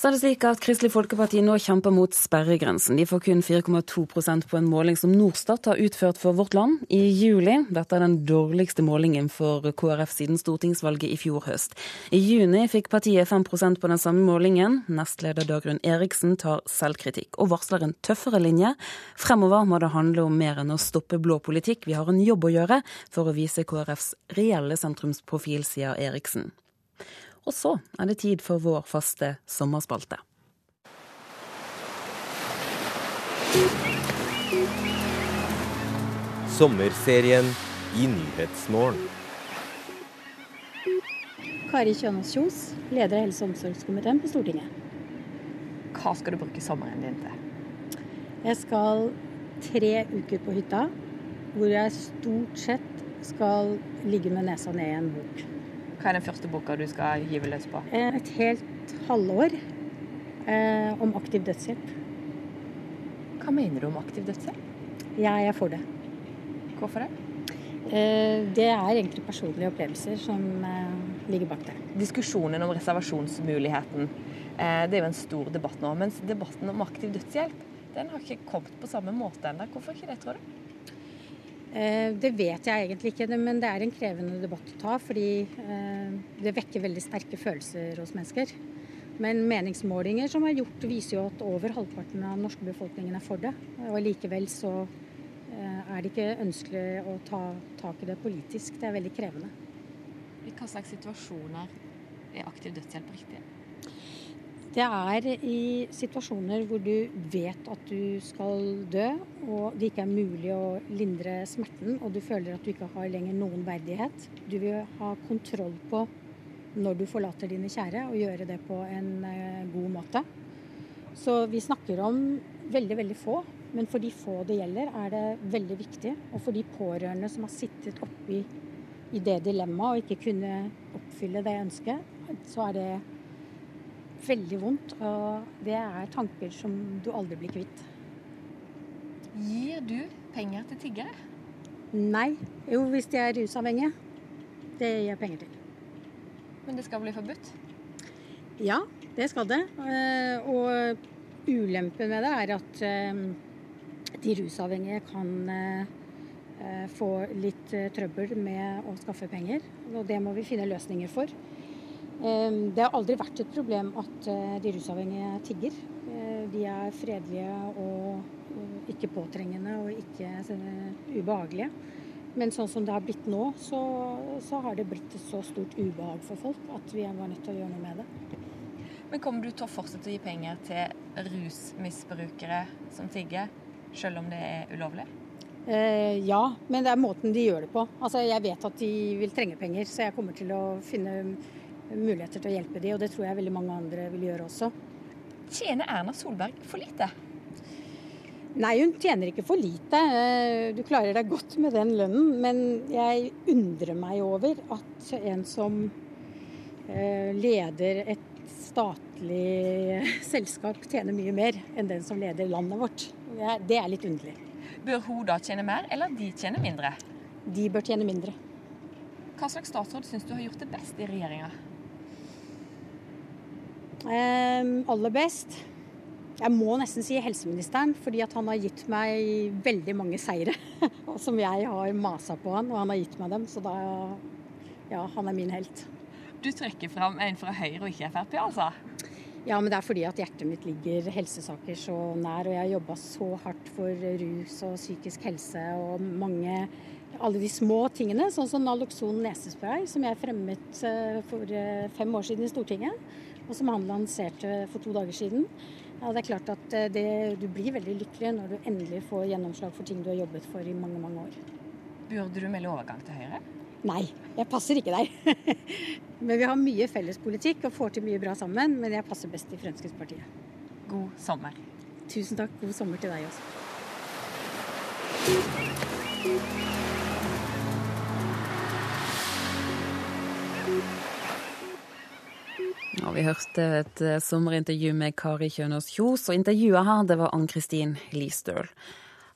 Så er det slik at Kristelig Folkeparti nå kjemper mot sperregrensen. De får kun 4,2% på en måling som Norstat har utført for Vårt Land i juli. Dette er den dårligste målingen for KrF siden stortingsvalget i fjor høst. I juni fikk partiet 5% på den samme målingen. Nestleder Dagrun Eriksen tar selvkritikk og varsler en tøffere linje. Fremover må det handle om mer enn å stoppe blå politikk. Vi har en jobb å gjøre for å vise KrFs reelle sentrumsprofil, sier Eriksen. Og så er det tid for vår faste sommerspalte. Sommerserien i Nyhetsmorgen. Kari Kjønaas Kjos, leder av helse- og omsorgskomiteen på Stortinget. Hva skal du bruke sommeren din til? Jeg skal tre uker på hytta, hvor jeg stort sett skal ligge med nesa ned i en bok. Hva er den første boka du skal hive løs på? Eh, et helt halvår eh, om aktiv dødshjelp. Hva mener du om aktiv dødshjelp? Jeg er for det. Hvorfor det? Eh, det er egentlig personlige opplevelser som eh, ligger bak det. Diskusjonen om reservasjonsmuligheten, eh, det er jo en stor debatt nå. Mens debatten om aktiv dødshjelp den har ikke kommet på samme måte ennå. Hvorfor ikke det, tror du? Eh, det vet jeg egentlig ikke, men det er en krevende debatt å ta. Fordi eh, det vekker veldig sterke følelser hos mennesker. Men meningsmålinger som er gjort, viser jo at over halvparten av den norske befolkningen er for det. Og likevel så eh, er det ikke ønskelig å ta tak i det politisk. Det er veldig krevende. I hva slags situasjoner er aktiv dødshjelp riktig? Det er i situasjoner hvor du vet at du skal dø, og det ikke er mulig å lindre smerten, og du føler at du ikke har lenger noen verdighet. Du vil ha kontroll på når du forlater dine kjære, og gjøre det på en eh, god måte. Så vi snakker om veldig, veldig få, men for de få det gjelder, er det veldig viktig. Og for de pårørende som har sittet oppi i det dilemmaet og ikke kunne oppfylle det ønsket, så er det veldig vondt. Og det er tanker som du aldri blir kvitt. Gir du penger til tiggere? Nei. Jo, hvis de er rusavhengige. Det gir jeg penger til. Men det skal bli forbudt? Ja, det skal det. Eh, og ulempen med det er at eh, de rusavhengige kan eh, få litt trøbbel med å skaffe penger. Og det må vi finne løsninger for. Ehm, det har aldri vært et problem at eh, de rusavhengige tigger. Eh, de er fredelige og eh, ikke påtrengende og ikke ubehagelige. Men sånn som det har blitt nå, så, så har det blitt et så stort ubehag for folk at vi var nødt til å gjøre noe med det. Men kommer du til å fortsette å gi penger til rusmisbrukere som tigger, selv om det er ulovlig? Eh, ja, men det er måten de gjør det på. Altså, jeg vet at de vil trenge penger, så jeg kommer til å finne muligheter til å hjelpe de, og det tror jeg veldig mange andre vil gjøre også. Tjener Erna Solberg for lite? Nei, hun tjener ikke for lite. Eh, du klarer deg godt med den lønnen. Men jeg undrer meg over at en som eh, leder et statlig selskap, tjener mye mer enn den som leder landet vårt. Det er litt underlig. Bør hun da tjene mer, eller de tjene mindre? De bør tjene mindre. Hva slags statsråd syns du har gjort det best i regjeringa? Eh, aller best Jeg må nesten si helseministeren, fordi han har gitt meg veldig mange seire. som jeg har masa på han, og han har gitt meg dem. Så da Ja, han er min helt. Du trekker fram en fra Høyre og ikke Frp, altså? Ja, men det er fordi at hjertet mitt ligger helsesaker så nær. Og jeg har jobba så hardt for rus og psykisk helse og mange alle de små tingene, sånn som Naloxon nesespray, som jeg fremmet eh, for eh, fem år siden i Stortinget og som han lanserte for to dager siden. Ja, det er klart at eh, det, du blir veldig lykkelig når du endelig får gjennomslag for ting du har jobbet for i mange, mange år. Burde du melde overgang til Høyre? Nei, jeg passer ikke der. men vi har mye felles politikk og får til mye bra sammen, men jeg passer best i Fremskrittspartiet. God sommer. Tusen takk. God sommer til deg også. Og vi hørte et eh, sommerintervju med Kari Kjønaas Kjos, og intervjuet her det var Ann-Kristin Listøl.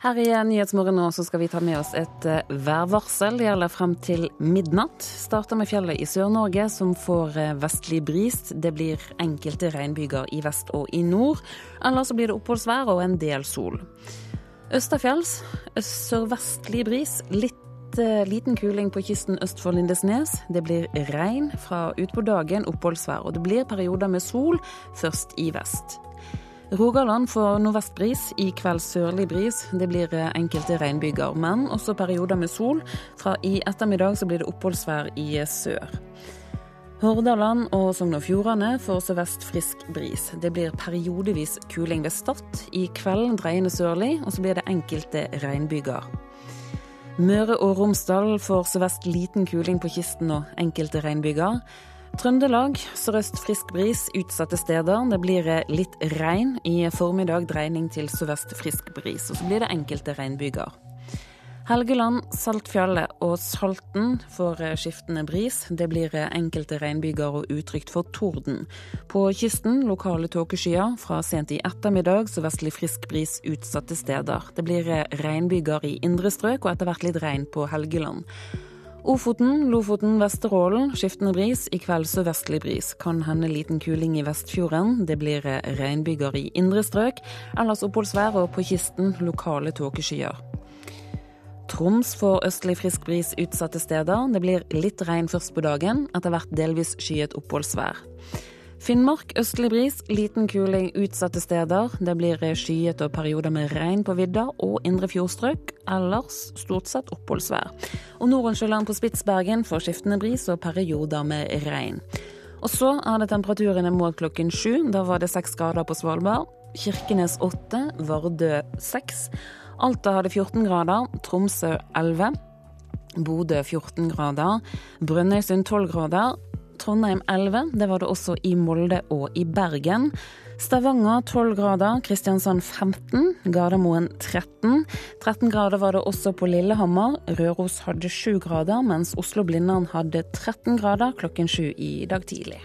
Her i Nyhetsmorgen nå så skal vi ta med oss et eh, værvarsel. Det gjelder frem til midnatt. Starter med fjellet i Sør-Norge, som får eh, vestlig bris. Det blir enkelte regnbyger i vest og i nord. Eller så blir det oppholdsvær og en del sol. Østafjells sørvestlig bris. Litt eh, liten kuling på kysten øst for Lindesnes. Det blir regn fra utpå dagen, oppholdsvær. Og det blir perioder med sol, først i vest. Rogaland får nordvestbris, i kveld sørlig bris. Det blir eh, enkelte regnbyger, men også perioder med sol. Fra i ettermiddag så blir det oppholdsvær i eh, sør. Hordaland og Sogn og Fjordane får sørvest frisk bris. Det blir periodevis kuling ved Stad. I kveld dreiende sørlig, og så blir det enkelte regnbyger. Møre og Romsdal får sørvest liten kuling på kysten og enkelte regnbyger. Trøndelag sørøst frisk bris utsatte steder. Det blir litt regn. I formiddag dreining til sørvest frisk bris. Og så blir det enkelte regnbyger. Helgeland, Saltfjellet og Salten får skiftende bris. Det blir enkelte regnbyger og utrygt for torden. På kysten lokale tåkeskyer. Fra sent i ettermiddag sørvestlig frisk bris utsatte steder. Det blir regnbyger i indre strøk og etter hvert litt regn på Helgeland. Ofoten, Lofoten, Vesterålen skiftende bris. I kveld sørvestlig bris. Kan hende liten kuling i Vestfjorden. Det blir regnbyger i indre strøk. Ellers oppholdsvær og på kysten lokale tåkeskyer. Troms får østlig frisk bris utsatte steder. Det blir litt regn først på dagen, etter hvert delvis skyet oppholdsvær. Finnmark østlig bris, liten kuling utsatte steder. Det blir skyet og perioder med regn på vidda og indre fjordstrøk. Ellers stort sett oppholdsvær. Og Nordensjøland på Spitsbergen får skiftende bris og perioder med regn. Og så er det temperaturene målt klokken sju. Da var det seks grader på Svalbard. Kirkenes åtte, Vardø seks. Alta hadde 14 grader, Tromsø 11. Bodø 14 grader, Brønnøysund 12 grader, Trondheim 11. Det var det også i Molde og i Bergen. Stavanger 12 grader, Kristiansand 15, Gardermoen 13. 13 grader var det også på Lillehammer. Røros hadde 7 grader, mens Oslo-Blindern hadde 13 grader klokken 7 i dag tidlig.